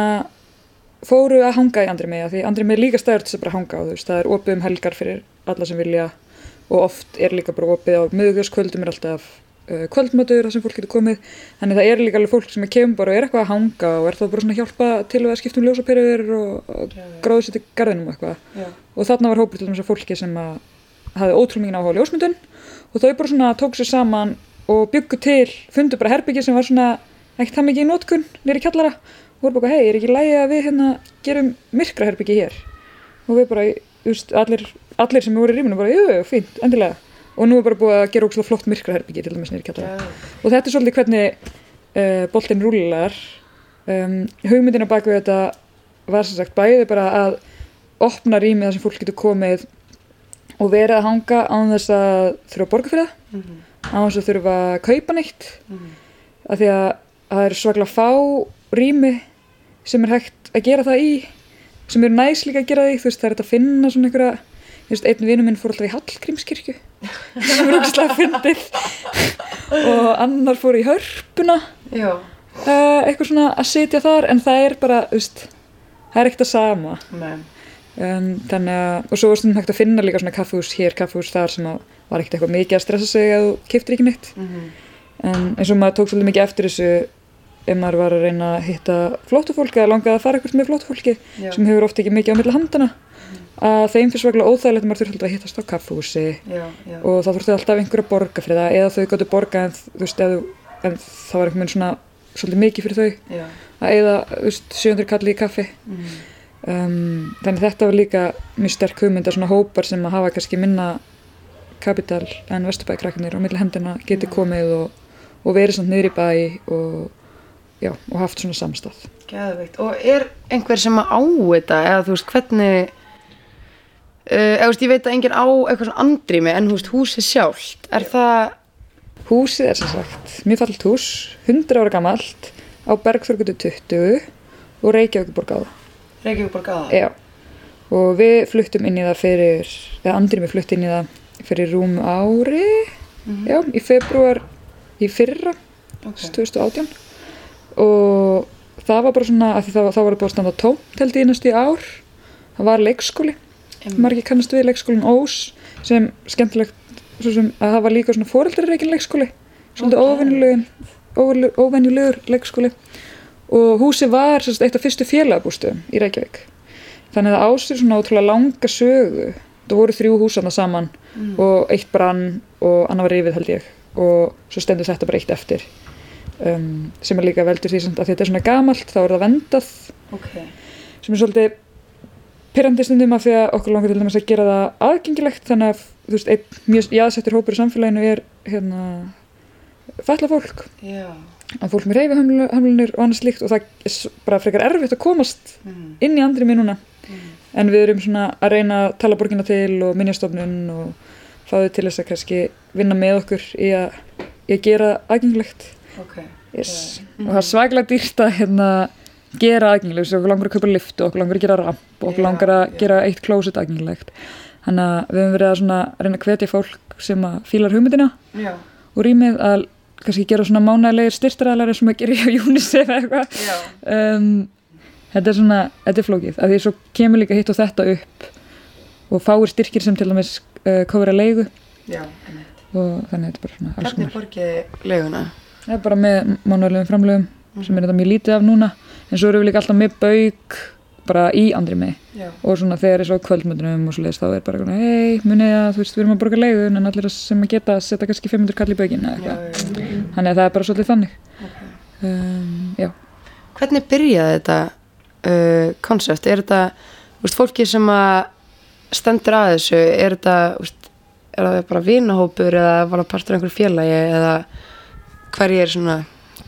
Speaker 19: fóru að hanga í andri mig því andri er líka stæður til þess að bara hanga á þú það er opið um helgar fyrir alla sem vilja og oft er líka bara opið á miðugjöskvöldum er alltaf uh, kvöldmötur þar sem fólk getur komið þannig það er líka alveg fólk sem er kemur bara og er eitthvað að hanga og er þá bara svona að hjálpa til að skipta um ljósapyrður og, og gráðu sér til garðinum eitthvað. Og þarna var hópur til þess að fólki sem að hafði ótrúlega mikið áhuga á ljósmyndun og þau bara svona tók sér saman og byggu til, fundu bara herbyggi sem var svona ekkert það mikið í nótkun nýri kjallara og voru bara, hei, er ekki lægi að við hérna gerum myrkra herbyggi hér? Og við bara, veist, allir, allir sem voru í rýminu bara, jú, fínt, endilega. Og nú er bara búið að gera ókslega flott myrkra herbyggi til dæmis nýri kjallara. Og þetta er svolítið hvernig uh, boltin rúlar um, hugmyndina bak við þetta var sem sagt bæði bara að opna rýmið þar sem fólk getur komið og verið að hanga án þess að þurfa að borga fyrir það. Án þess að þurfa að kaupa neitt. Af því að það er svaklega fá rými sem er hægt að gera það í sem eru næs líka að gera því þú veist það er hægt að finna svona einhverja þú veist einn vinur minn fór alltaf í Hallgrímskirkju. Sem er ógæslega fyndið. Og annar fór í hörpuna. Uh, eitthvað svona að sitja þar en það er bara, þú veist það er ekkert að sama.
Speaker 3: Nei.
Speaker 19: Um, að, og svo var stundum hægt að finna líka svona kaffhús hér, kaffhús þar sem að var ekkert eitthvað mikið að stressa sig að þú kiftir ekki neitt en eins og maður tók svolítið mikið eftir þessu ef maður var að reyna að hitta flóttufólk eða langaði að fara eitthvað með flóttufólki
Speaker 3: Já.
Speaker 19: sem hefur oft ekki mikið á milli handana að þeim finnst svaklega óþægilegt að maður þurfti að hittast á kaffhúsi
Speaker 3: Já, já.
Speaker 19: og þá þurfti alltaf einhver að borga fyrir það eða þau gáttu borga en, þú veist, eða, en það var einhvern veginn svona svolítið mikið fyrir þau
Speaker 3: Já.
Speaker 19: að eða þú veist, 700 kalli í kaffi
Speaker 3: Mhm.
Speaker 19: Um, þannig þetta var líka mjög sterk hugmynd að svona hópar sem að hafa kannski minna kapital en vesturbækraknir á milli hendina geti komið og, og verið svona niður í bæ og, já, og haft svona samstað.
Speaker 3: Geðveikt. Og er einhver sem að á þetta? Eða þú veist hvernig uh, eða þú veist ég veit að enginn á eitthvað svona andrými en þú veist húsið sjálft er það
Speaker 19: Húsið er sem sagt mjög fallt hús, 100 ára gamalt á Bergþorgutu 20 og Reykjavík borgáða
Speaker 3: Reykjavík borgaða?
Speaker 19: Já, og við fluttum inn í það fyrir, eða andrið við fluttum inn í það fyrir rúm ári,
Speaker 3: Mhm.
Speaker 19: já, í februar í fyrra,
Speaker 3: Ok.
Speaker 19: 2018 og það var bara svona, að það, það var að standa tómt held ég næstu í ár, það var leikskóli, margir kannast við leikskólinn Ós, sem skemmtilegt, svo sem að það var líka svona fóreldrareikin leikskóli, svolítið óvenju- óvenjulegur leikskóli og húsið var sérst, eitt af fyrstu félagabústöðum í Reykjavík þannig að það ásir svona ótrúlega langa sögu það voru þrjú húsana saman
Speaker 3: Mm.
Speaker 19: og eitt brann og annar var rifið held ég og svo stendur þetta bara eitt eftir um, sem er líka veldur því að þetta er svona gamalt þá er það vendað
Speaker 3: Ok.
Speaker 19: sem er svolítið pyrrandi stundum af því að okkur langar til dæmis að gera það aðgengilegt þannig að þú veist, einn mjög jáðsettur hópur í samfélaginu er hérna fælla fólk
Speaker 3: Já.
Speaker 19: að fólk með reyfihömlunir og annað slíkt og það er bara frekar erfitt að komast
Speaker 3: Mhm.
Speaker 19: inn í andri núna en við erum svona að reyna að tala borgina til og minnjastofnun og fá þau til þess að kannski vinna með okkur í að, í að gera aðgengilegt
Speaker 3: Ok.
Speaker 19: yes. og það er svaklega dýrt að hérna, gera aðgengilegt okkur langar að kaupa lift og okkur langar að gera ramp og okkur langar að gera eitt klósit aðgengilegt þannig að við höfum verið að, svona, að reyna að hvetja fólk sem að fílar hugmyndina
Speaker 3: Já.
Speaker 19: og rýmið að kannski gera svona mánægilegir styrstaræðlar sem að gera í UNICEF eða eitthvað. Um, þetta er svona, þetta er flókið að því svo kemur líka hitt og þetta upp og fáir styrkir sem til dæmis uh, kofra leigu.
Speaker 3: Já.
Speaker 19: og þannig að þetta er bara svona alls
Speaker 3: Hvernig
Speaker 19: konar.
Speaker 3: borgið leguna?
Speaker 19: það er bara með mánuðlegum framlögum sem er þetta mjög lítið af núna. En svo erum við líka alltaf með bauk bara í andri með og svona þegar er svo kvöldmöndunum og svo leiðist þá er bara eitthvað, hei, munið að þú veist við erum að borga leigun en allir sem að geta að setja kannski 500 kall í baukinn eða eitthvað. Þannig að það er bara svolítið þannig. Um, já.
Speaker 3: Hvernig byrjaði þetta uh, koncept? Er þetta, þú veist, fólki sem að stendur að þessu, er þetta, þú veist,
Speaker 20: er það bara vinahópur eða var það partur af einhverju félagi eða hverju er svona,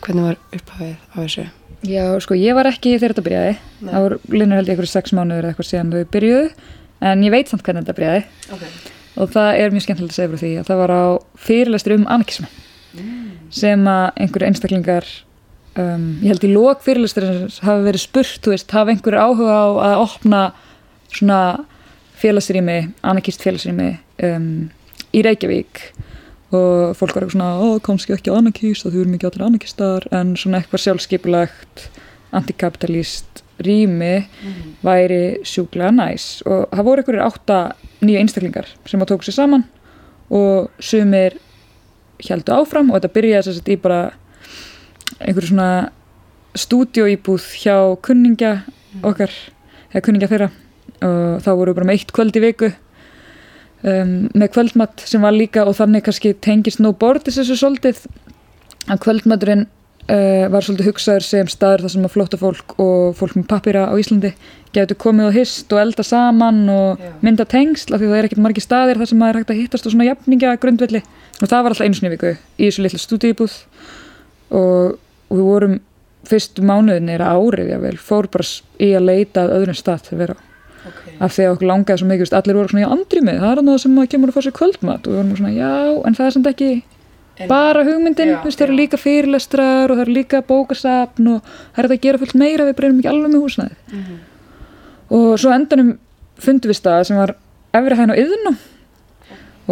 Speaker 20: hvernig var upphafið á þessu?
Speaker 19: Já, sko, ég var ekki þegar þetta byrjaði.
Speaker 20: Nei.
Speaker 19: Það voru linnur held ég einhverju sex mánuður eða eitthvað síðan þau byrjuðu, en ég veit samt hvernig þetta byrjaði.
Speaker 20: Ok.
Speaker 19: Og það er mjög skemmtilegt að segja frá því að það var á fyrirlestur um anarkismi sem að einhverju einstaklingar, um, ég held í lók fyrirlestur hafi verið spurt, þú veist, hafi einhverju áhuga á að opna svona félagsrými, anarkist félagsrými um, í Reykjavík og fólk var eitthvað svona, ó, kannski ekki anarkist og þau eru mikið allir anarkistar. En svona eitthvað sjálfskeipulagt antikapitalist rými væri sjúklega næs. Og það voru einhverjir átta nýja einstaklingar sem að tóku sér saman og sumir heldu áfram og þetta byrjaði þess að í bara einhverju svona stúdíóíbúð hjá kunningja okkar, eða kunningja þeirra. Og þá voru við bara með eitt kvöld í viku um, með kvöldmatt sem var líka og þannig kannski tengist no bordis þessu svolítið. Að kvöldmatturinn uh, var svolítið hugsaður sem staður þar sem að flótta fólk og fólk með pappira á Íslandi getur komið á hist og elda saman og mynda tengsl af því það er ekkert margir staðir þar sem maður er hægt að hittast og svona jafninga grundvelli og það var alltaf einu sinni í viku í þessu litla stúdíubúð. Og, og við vorum fyrstu mánuðin er árið jável, fór bara í að leita að öðrum stað til að vera. á
Speaker 20: Okay.
Speaker 19: af því að okkur langaði svo mikið, allir voru svona í andri með, það er annað sem að kemur að fá sér kvöldmat. Og við vorum svona, já, en það er samt ekki bara hugmyndin, veist, það eru líka fyrirlestrar og það eru líka bókasafn og það er þetta að gera fullt meira, við breynum ekki alveg með húsnæðið. Og svo endanum fundum við stað sem var efri hæðin á yðnum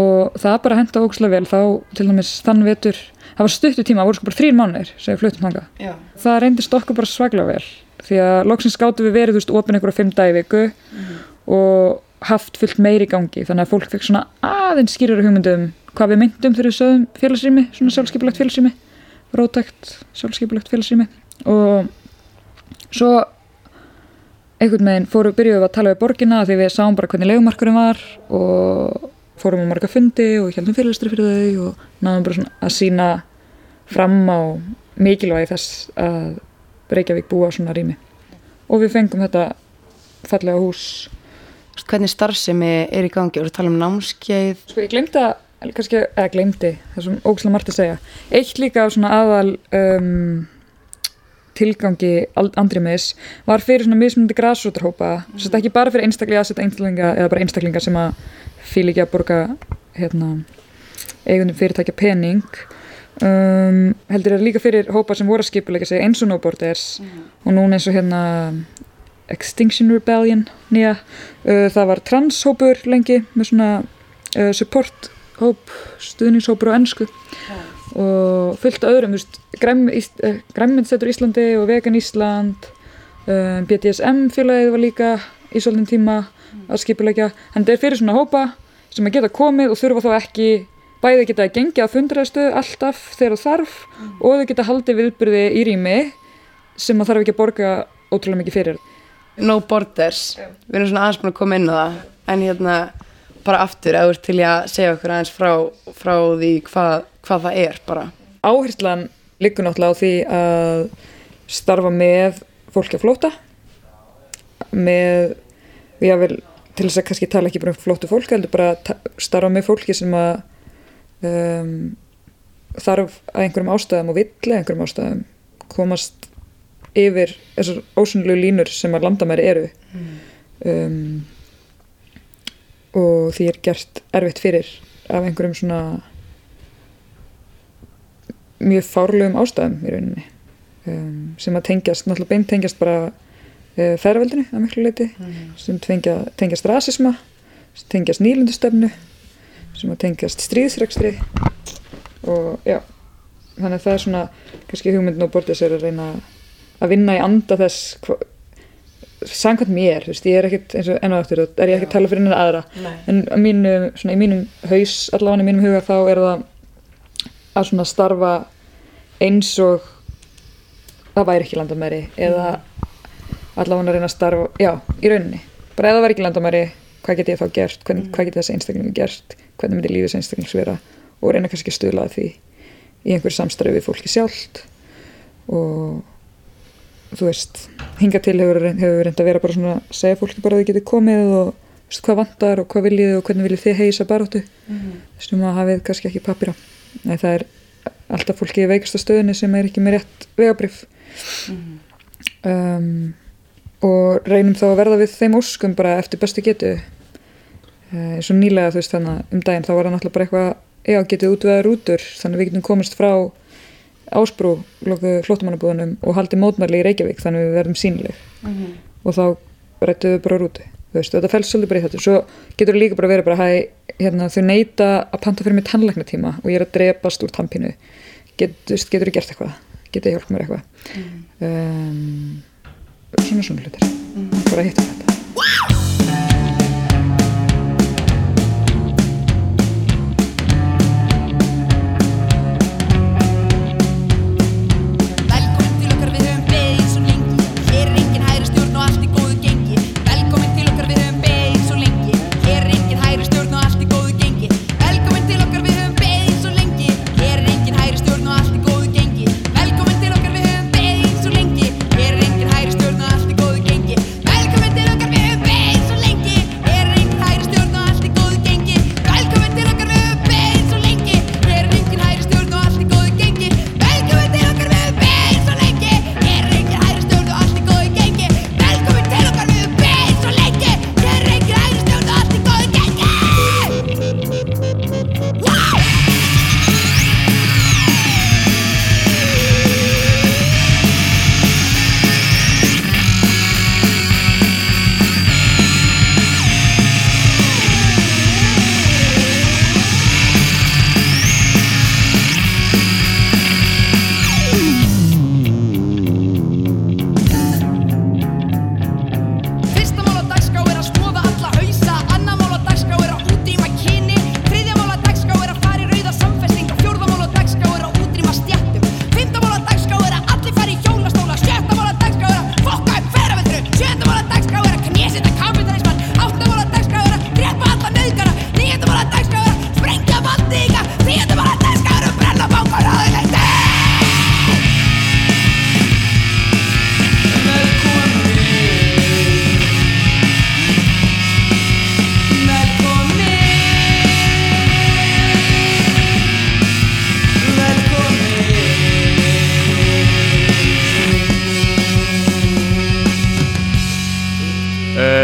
Speaker 19: og það bara henda ógslag vel þá til dæmis þann vetur það var stuttu tíma, það voru sko bara þrýr mánuðir sem við fluttum þangað
Speaker 20: Já.
Speaker 19: það reyndist okkur bara svaglega vel því að loksins gáttu við verið, þú veist, opin einhverja fimm dagi í viku og haft fullt meiri í gangi. Þannig að fólk fekk svona aðeins skýrara hugmyndum hvað við myndum við sögum félagsrými svona sjálfskipulegt félagsrými rótækt sjálfskipulegt félagsrými og svo einhvern veginn fóru, byrjuðum við að tala við borgina því við sáum bara hvernig legumarkurinn var og fórum á marga fundi og heldum fyrirlestri fyrir þau og náðum bara svona að sína fram á mikilvægi þess að Reykjavík búa á svona rými og við fengum þetta fallega hús
Speaker 20: Hvernig starfsemi er í gangi? Þú ert að tala um námskeið?
Speaker 19: Sko ég glemdi að, kannski, eða glemdi, það er svona ógæslega margt að segja. Eitt líka af svona aðal um, tilgangi Al- Andrimis var fyrir svona mismunandi grasrótarhópa, mm. sérst ekki bara fyrir einstaklega aðsetta einstaklinga eða bara einstaklinga sem að fíl ekki að borga hérna, eigundum fyrirtækja pening um, heldur er líka fyrir hópa sem voru að skipulega sig eins og no borders og núna eins og hérna Extinction Rebellion nýja, uh, það var transhópur lengi með svona uh, support hóp, stuðningshópur á ennsku og fullt öðrum, þú veist, Græmmyndsetur Íslandi og Vegan Ísland um, BDSM félagið var líka í svolítinn tíma að skipulegja, en þetta er fyrir svona hópa sem að geta komið og þurfa þá ekki bæði geta að gengja að fundræðstöð alltaf þegar það þarf og þau geta haldið viðbyrði í rými sem að þarf ekki að borga ótrúlega mikið fyrir.
Speaker 20: No Borders, við erum svona aðeins búin að koma inn á það. En hérna bara aftur, ert til í að segja okkur aðeins frá, frá því hvað, hvað það er bara.
Speaker 19: Áherslan liggur náttúrulega á því að starfa með fólki að flóta með við jável til þess að kannski tala ekki bara um flóttu fólk heldur bara starfa með fólki sem að um, þarf að einhverjum ástæðum og vill að einhverjum ástæðum komast yfir þessar ósunnlegu línur sem að landamæri eru. Um, og því er gert erfitt fyrir af einhverjum svona mjög fárlegum ástæðum í rauninni. Um, sem að tengjast, náttúrulega beint tengjast bara uh, ferðarveldinu að miklu leiti sem tengja, tengjast rasisma sem tengjast nýlundustefnu sem að tengjast stríðsrekstri og já þannig að það er svona, kannski hugmyndin og bortið sér að reyna að vinna í anda þess hva, samkvæmt mér, þú veist, ég er ekkert eins og enn og aftur, er ég ekki að tala fyrir hennar aðra.
Speaker 20: Nei.
Speaker 19: en að mínu, svona í mínum haus allavega í mínum huga þá er það að svona starfa eins og það væri ekki landamæri eða allavega að reyna að starfa, já, í rauninni. Bara ef það væri ekki landamæri, hvað get ég þá gert? Hvernig, hvað get þessi einstaklingu gert hvernig myndi lífið þessi einstaklings vera og reyna kannski að stuðla að því í einhverju samstarfi við fólki sjálft. Og þú veist, hinga til hefur, hefur reynd að vera bara svona segja fólki bara að þau geti komið og
Speaker 7: veist, hvað vantar og hvað viljið þið og hvernig viljið þið heisa baróttu
Speaker 19: Mhm.
Speaker 7: sem að hafið kannski ekki pappir á Nei, það er alltaf fólki í veikasta stöðunni sem er ekki með rétt vegabrif um, og reynum þá að verða við þeim óskum bara eftir bestu getu eins og nýlega þú veist þannig að um daginn þá var það náttúrulega bara eitthvað já getið útveða rútur þannig að við getum komist frá ásbrú lokuðu flóttamannabúðunum og haldið mótmæli í Reykjavík þannig að við verðum sínileg
Speaker 19: Mhm.
Speaker 7: og þá rættuðu bara rútu þú veist, þetta fælst svolítið bara í þetta svo getur líka bara verið bara hæ, hérna, þau neita að panta fyrir mig tannlæknatíma og ég er að drepast úr tannpínu. Get, veist, getur þú gert eitthvað? Getur hjálp mér eitthvað? Um, svona svona hlutir. Bara hitt og þetta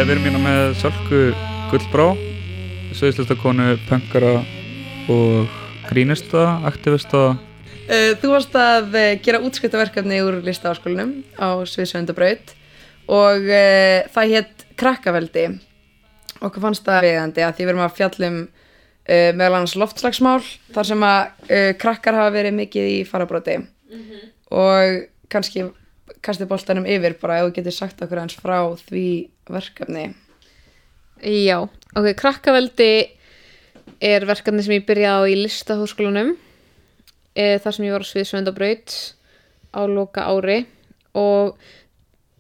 Speaker 21: við
Speaker 2: erum hérna með Sölku Gullbrá, Söðislistakonu, pöngara og grínista, aktivista.
Speaker 3: Uh, þú varst að uh, gera útskriftaverkefni úr listaháskólinum á Sviðsvöndabraut og það hétt Krakkaveldi. Okkur fannst það vegandi að því við erum að fjallum uh, meðal annars loftslagsmál þar sem að uh, krakkar hafa verið mikið í farabróti og kannski kastið boltanum yfir bara ef þú getur sagt okkur eins frá því verkefni?
Speaker 22: Já, ok, krakkaveldi er verkefni sem ég byrjaði á í listahóskólanum e, þar sem ég var á sviðsvöndabraut á loka ári. Og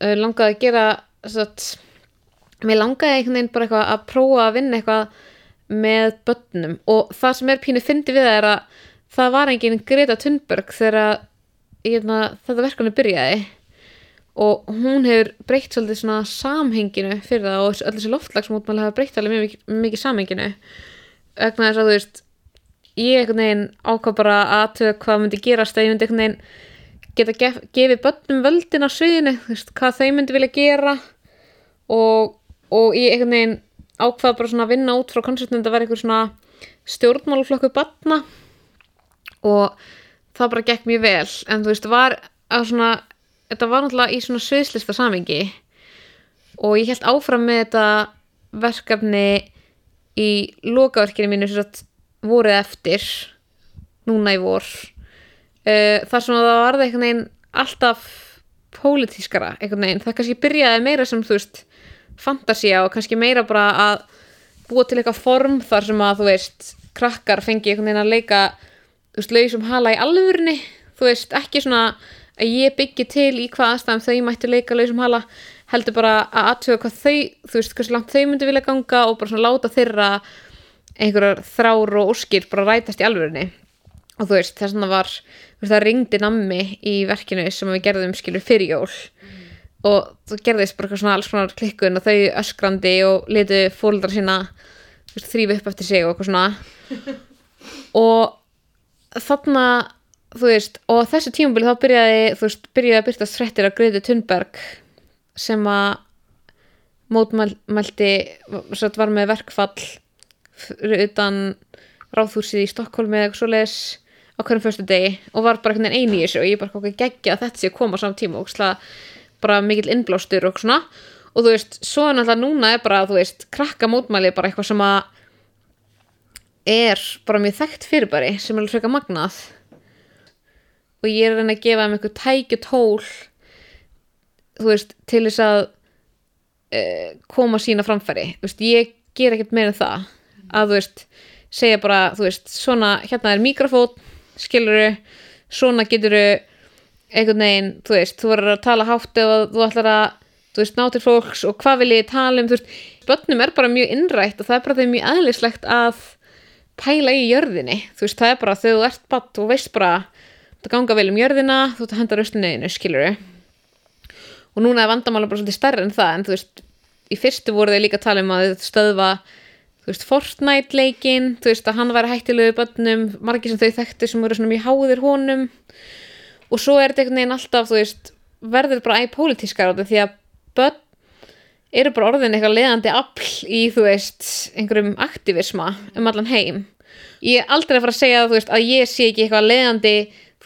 Speaker 22: e, langaði að gera satt, mér langaði einhvern veginn bara eitthvað að prófa að vinna eitthvað með börnum. Og það sem er pínu fyndi við það er að það var engin Greta Thunberg þegar hérna, þetta verkefni byrjaði og hún hefur breytt svolítið svona samhenginu fyrir það og öll þessi loftlagsmótmæli hafa breytt alveg mjög mikið, mikið samhenginu. Vegna þess að þú veist ég einhvern veginn ákvað bara aðtöða hvað myndi gerast að ég myndi einhvern veginn geta gef, gefið börnum völdin á sviðinu, þú veist, hvað þau myndi vilja gera. Og, og ég einhvern veginn ákvað bara svona að vinna út frá konceptum þetta var einhver svona stjórnmáluflokku barna. Og það bara gekk mjög vel. En þú veist, var að svona þetta var náttúrulega í svona sviðslista samingi og ég held áfram með þetta verkefni í lokaverkinu mínu sem sagt voruð eftir núna í vor. Uh, þar sem það var einhvern veginn alltaf pólitískara einhvern veginn, það kannski byrjaði meira sem þú veist fantasía og kannski meira bara að búa til eitthvað form þar sem að þú veist krakkar fengi einhvern veginn að leika þú veist, lausum hala í alvörni þú veist, ekki svona að ég byggi til í hvað aðstæðum þau mættu leika lausum hala, heldur bara að aðtöga hvað þau, þú veist, hversu langt þau myndi vilja ganga og bara svona láta þeirra einhverjar þrár og óskir bara rætast í alvörni og þú veist, þess að var þú veist, það ringdi nammi í verkinu sem við gerðum skilur fyrir jól. Og það gerðist bara eitthvað svona alls konar klikkun og þau öskrandi og litu fóldra sína þú þrýfi upp eftir sig og eitthvað svona. Og þarna þú veist, og þessu tímabili þá byrjaði þú veist, byrjaði að byrtast fréttir af Greti Thunberg sem að mótmælti satt, var með verkfall utan ráðhúsið í Stokkólmi eða eitthvað svoleiðis á hverjum fyrstu degi og var bara einhvern veginn eini í þessu og ég bara okkur geggja að þetta sé að koma á saman tíma og bara mikill innblástur og svona. Og þú veist, svo náttúrulega núna er bara þú veist, krakka mótmæli bara eitthvað sem að er bara mjög þekkt fyrirbæri sem er alveg freka magnað og ég er að reyna að gefa þeim eitthvað tækju tól þú veist, til þess að uh, koma sína framfæri. Veist, ég ger ekkert meira það. Að þú veist, segja bara þú veist, svona, hérna er mikrofón skiluru, svona getur einhvern veginn, þú veist þú verður að tala hátt ef að þú ætlar að þú veist, ná til fólks og hvað vil ég tala um þú veist, börnum er bara mjög innrætt og það er bara þeim mjög aðeinslegt að pæla í jörðinni, þú veist, það er bara þegar þú ert batt, þú veist bara það ganga vel um jörðina, þú ert að henda röstunniðinu skiluru og núna er vandamála bara svolítið stærri en það en þú veist, í fyrstu voru þau líka að tala um að stöðva þú veist, Fortnite leikinn, þú veist, að hann væri hættilegu börnum, margir sem þau þekktu sem voru svona mjög háðir honum. Og svo er þetta einhvern veginn alltaf, þú veist verður bara æg pólitískar á þetta því að börn eru bara orðin eitthvað leðandi afl í, þú veist, einhverjum aktivisma um allan heim. Ég er aldrei að fara að segja þú veist, að ég sé ekki eitthvað leðandi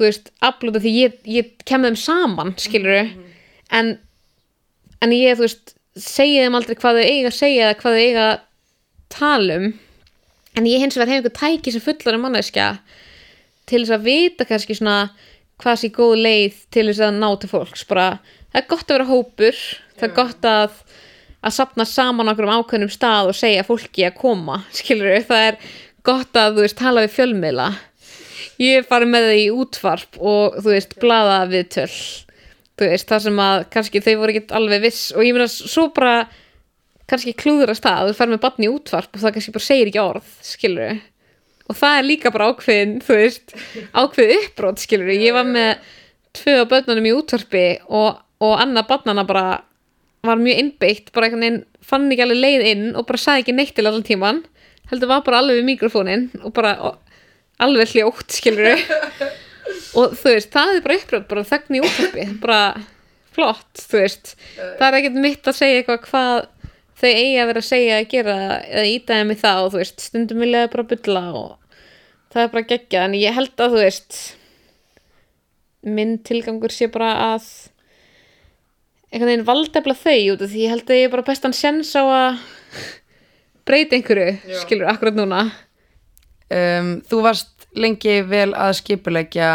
Speaker 22: þú veist, af því ég, ég kem þeim saman, skiluru en, en ég, þú veist segja þeim aldrei hvað þau eiga að segja eða hvað þau eiga að tala um. En ég hins vegar hef einhver tæki sem fullar um manneskja til þess að vita kannski svona hvað sé góð leið til þess að ná til fólks. Bara, það er gott að vera hópur það er gott að að sapna saman okkur um ákveðnum stað og segja fólki að koma, skilur það er gott að, þú veist, tala við fjölmiðla ég er farið með það í útvarp og, þú veist, blaða við töl þú veist, það sem að kannski þau voru ekki alveg viss og ég meina svo bara kannski klúðurast það að þú fer með barn í útvarp og það kannski bara segir ekki orð, skilur og það er líka bara ákveðin, þú veist ákveð uppbrót, skilur ég var með tvö af börnunum í útvarpi og, og annað barnana bara var mjög innbyggt, bara einhvern veginn fann ekki alveg leið inn og bara sagði ekki neitt til allan tíman, heldur var bara alveg við mikrofónin og bara og, alveg hljótt, skilur og þú veist, það er bara uppbrönd bara þegn í útvarpi, bara flott, þú veist, það er ekkert mitt að segja eitthvað hvað þau eigi að vera að segja að gera eða ítaði mig það og þú veist, stundum vilja bara bylla og það er bara geggja en ég held að þú veist minn tilgangur sé bara að einhvern veginn valdefla þau út af því ég held að ég er bara bestan sjens á að breyta einhverju,
Speaker 20: Já.
Speaker 22: skilur, akkurat núna
Speaker 20: um, Þú varst lengi vel að skipulegja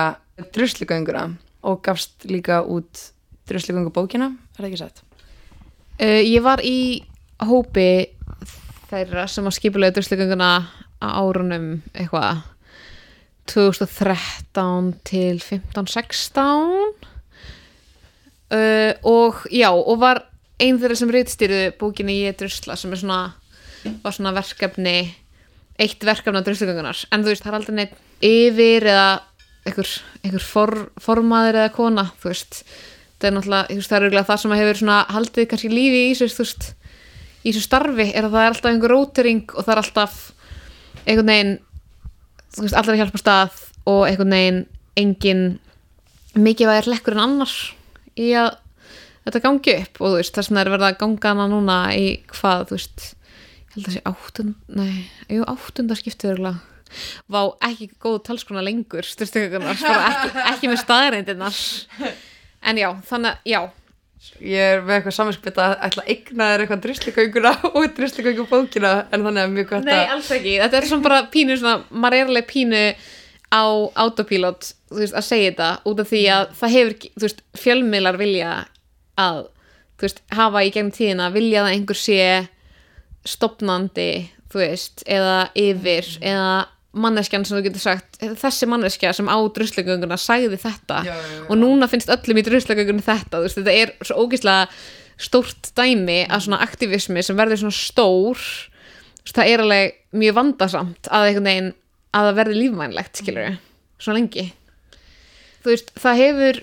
Speaker 20: druslugönguna og gafst líka út druslugöngubókina, er það ekki satt?
Speaker 22: Uh, ég var í hópi þeirra sem að skipulega druslegönguna á árunum eitthvað 2013 til 15-16 uh, og já og var ein þeirra sem reytstýruðu bókinni Ég drusla sem er svona var svona verkefni eitt verkefni á druslegöngunar en þú veist það er aldrei neitt yfir eða einhver, einhver for, formaður eða kona þú veist. Það er náttúrulega, veist, það er það sem hefur svona haldið kannski lífi í þessu, þú veist í þessu starfi er að það er alltaf einhver rótering og það er alltaf einhvern veginn þú veist, allir að hjálpa stað og einhvern veginn engin mikið væri hlekkur en annars í að þetta gangi upp. Og þú veist, þess vegna er verið að ganga hana núna í hvað, þú veist held að sé áttund, nei, jú, áttunda skiptið örgulega Vá, ekki góð talskona lengur, styrstugunar, bara ekki, ekki með staðreindirnar en já, þannig að, já.
Speaker 20: Ég er með eitthvað samanskipið að ætla að eigna þér eitthvað drusligönguna og drusligöngubókina en þannig að mjög gott
Speaker 22: Nei, alls ekki, þetta er svona bara pínu svona, maður er alveg pínu á autopilot, þú veist, að segja þetta út af því að það hefur, þú veist, fjölmiðlar vilja að þú veist, hafa í gegnum tíðina, vilja að einhver sé stopnandi, þú veist, eða yfir, eða manneskjan sem þú getur sagt, þessi manneskja sem á druslugönguna sagði þetta.
Speaker 20: Já, já, já.
Speaker 22: og núna finnst öllum í druslugöngunni þetta, þú veist, þetta er svo ógeðslega stórt dæmi að svona aktivismi sem verður svona stór. Það er alveg mjög vandasamt að einhvern veginn að það verði lífmænlegt skilur svona lengi. Þú veist, það hefur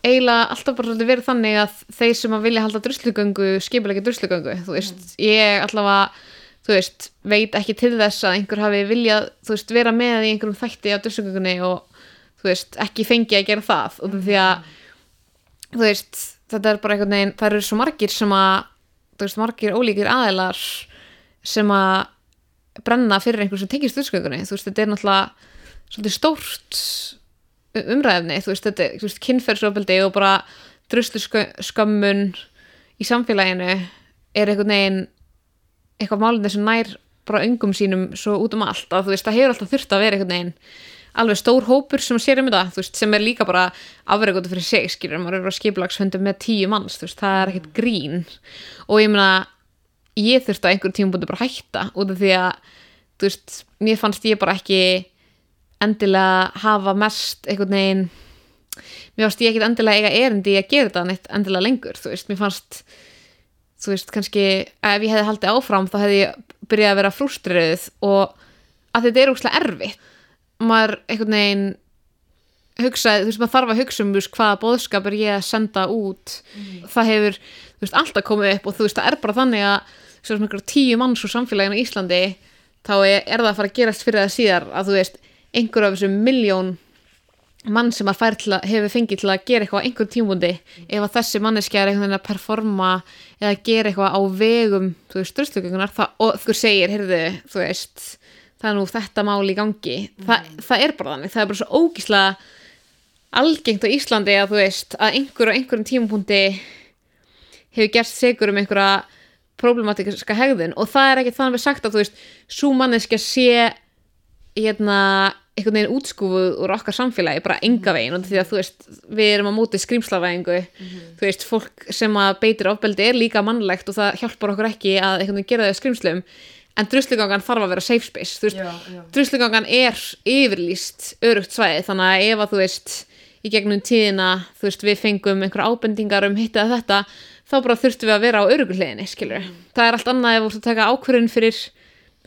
Speaker 22: eiginlega alltaf bara svolítið verið þannig að þeir sem að vilja halda druslugöngu skipulegja druslugöngu, þú veist ég allavega, þú veist veit ekki til þess að einhver hafi viljað þú veist, vera með í einhverjum þætti á druslugöngunni og þú veist, ekki fengi að gera það. Og því að þú veist, þetta er bara einhvern veginn það eru svo margir sem að þú veist, margir ólíkir aðeilar sem að brenna fyrir einhver sem tengist druslugöngunni, þú veist, þetta er náttúrulega svolítið stórt umræðefni, þú veist, þetta kynferðsofbeldi og bara druslu skömmun í samfélaginu er einhvern veginn eitthvað málindi sem nær bara öngum sínum svo út um allt að þú veist, það hefur alltaf þurft að vera einhvern veginn alveg stór hópur sem sér um þetta veist, sem er líka bara afreikóta fyrir sig skilur, maður er á skiplagsfundum með tíu manns veist, það er ekkert grín. Og ég meina, ég þurfti að einhver tíma búin bara hætta út af því að þú veist, mér fannst ég bara ekki endilega hafa mest einhvern veginn mér fannst ég ekkert endilega eiga erindi að gera þetta neitt endilega lengur, þú veist, mér fannst þú veist, kannski ef ég hefði haldið áfram þá hefði ég byrjað að vera frústriðið og að þetta er óslega erfitt maður einhvern veginn hugsaði, þú veist, maður þarf að hugsa um veist, hvaða boðskap er ég að senda út. Það hefur, þú veist, alltaf komið upp og þú veist, það er bara þannig að svo sem einhverjum tíu manns úr samfélaginu í Íslandi þá er, er það að fara að gerast fyrir það síðar að þú veist, einhver af þessum miljón mann sem að fær til að hefur fengið til að gera eitthvað á einhverjum tímundi ef að þessi manneskja er einhvern veginn að performa eða gera eitthvað á vegum þú veist, drustlugöngunar og þú segir, heyrðu, þú veist það er nú þetta mál í gangi. Þa, það er bara þannig, það er bara svo ógíslega algengt á Íslandi að þú veist, að einhver á einhverjum tímapunkti hefur gert segur um einhverja problematiska hegðun. Og það er ekki þannig við sagt að þú veist, svo manneskja sé hérna einhvern veginn útskúfuð úr okkar samfélagi bara enga veginn og því að þú veist við erum á móti skrýmslavæðingu þú veist, fólk sem að beitir ofbeldi er líka mannlegt og það hjálpar okkur ekki að einhvern veginn gera það skrýmslum en druslugangan þarf að vera safe space þú veist, druslugangan er yfirlýst örugt svæði þannig að ef að þú veist í gegnum tíðina þú veist, við fengum einhverja ábendingar um hitt eða þetta þá bara þurftum við að vera á örugulleginni skilur það er allt annað ef þú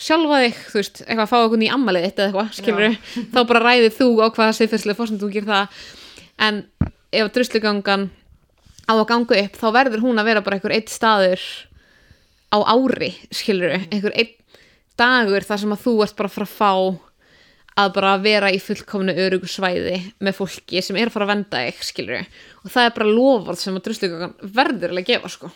Speaker 22: sjálfa þig, þú veist, eitthvað að fá okkur í ammalið eitt eða eitthvað, skilur þá bara ræðið þú á hvaða siðferðslega fórsend þú gerir það. En ef druslugangan á að ganga upp þá verður hún að vera bara einhver eitt staður á ári, skilur einhver eitt dagur þar sem að þú ert bara fara að fá að bara vera í fullkomnu örugu svæði með fólki sem er að fara að venda þig, skilur og það er bara lofað sem að druslugangan verður að gefa, sko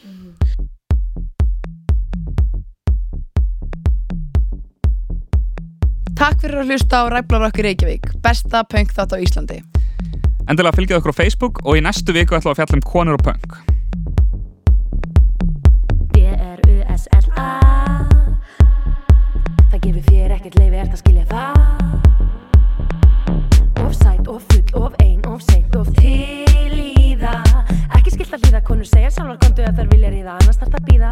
Speaker 3: Takk fyrir að hlusta á Ræflar okkur Reykjavík, besta punk þátt á Íslandi.
Speaker 2: Endilega fylgjið okkur á Facebook og í næstu viku ætlum við að fjalla um konur og punk.
Speaker 7: B-R-U-S-L-A Það gefur þér ekkert leifi, ert að skilja það Of sæt, of full, of ein, of seint, of til Skilt að hlýða, konur segja sjálfar kontu að þær vilja ríða, annars þarf það býða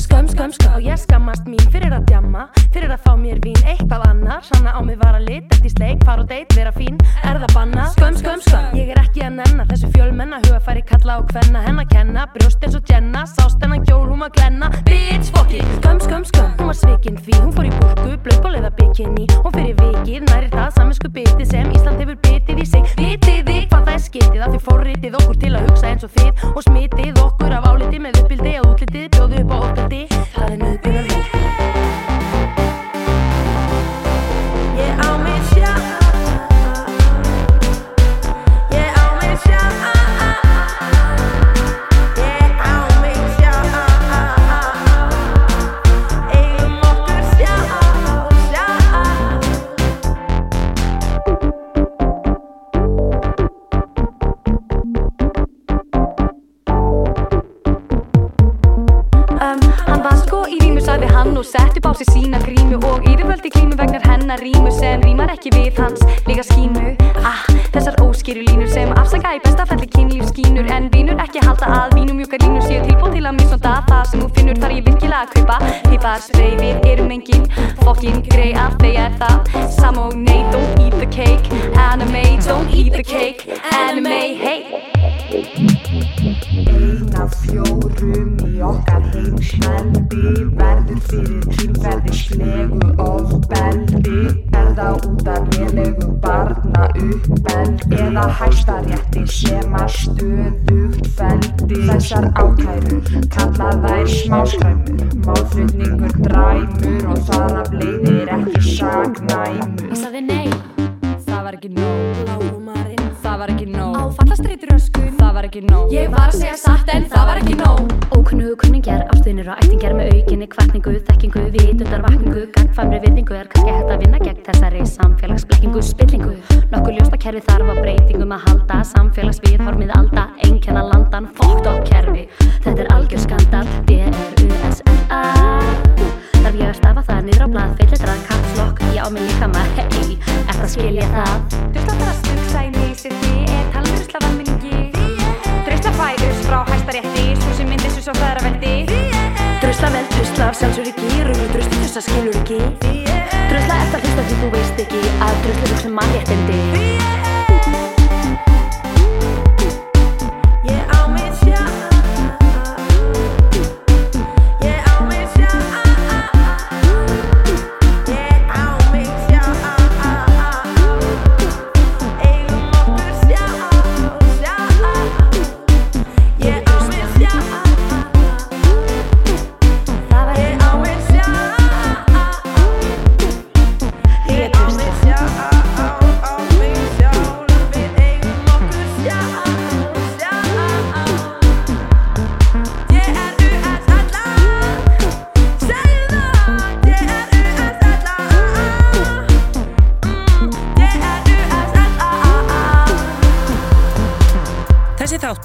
Speaker 7: Skömm, skömm, skömm og ég skammast mín fyrir að djamma Fyrir að fá mér vín, eitthvað annar Sanna á mig vara lit, eftir sleik, far og deit, vera fín Er það banna? Skömm, skömm, skömm Ég er ekki að nenna þessu fjölmenna Huga færi kalla og hvenna, henn að kenna Brjóst eins og Jenna, sást hennan kjól, hún að glenna Bitch, fuck it, skömm, skömm, skömm Hún var svikin því, hún fór í búrku, blöðból eða bikini Hún fyrir vikið, næri það saminsku biti sem Ísland hefur bitið í sig skitið að þið fórritið okkur til að hugsa eins og þið Og smitið okkur þessar
Speaker 23: ákærur kalla þær smáskræmur málflutningur dræmur og þar af leiðir ekki saknæmur.
Speaker 7: Ég sagði nei
Speaker 23: það var ekki nóg.
Speaker 7: Lágumarinn
Speaker 23: það var ekki nóg ekki nóg.
Speaker 7: Ég var að segja satt en það var ekki nóg. Ókunnugu kunningjar, ástunir og ættingjar með aukinni kvartningu, þekkingu, vitundar vakningu gagfamri virðingu er kannski hægt að vinna gegn þessari samfélagsblekkingu, spillingu. Nokkuð ljósta kerfi þarf á breytingum að halda samfélagsvið hormið alda, einkenna landan fókt og kerfi, þetta er algjör skandal D-R-U-S-L-A Þarf ég að stafa það niður á blað, feilletrað, kapslokk, ég á mig líka maður, hei, eftir að skilja það?
Speaker 23: Drusla þar að stugsa í nýsir því er talað frá hæstarétti svo sem myndis svo feðraveldi
Speaker 7: Drusla vel, drusla af sjálfsöryggi Rúlu drusla þess að skilur ekki. Drusla eftir að hlusta því þú veist ekki Að drusla hugsa mannréttindi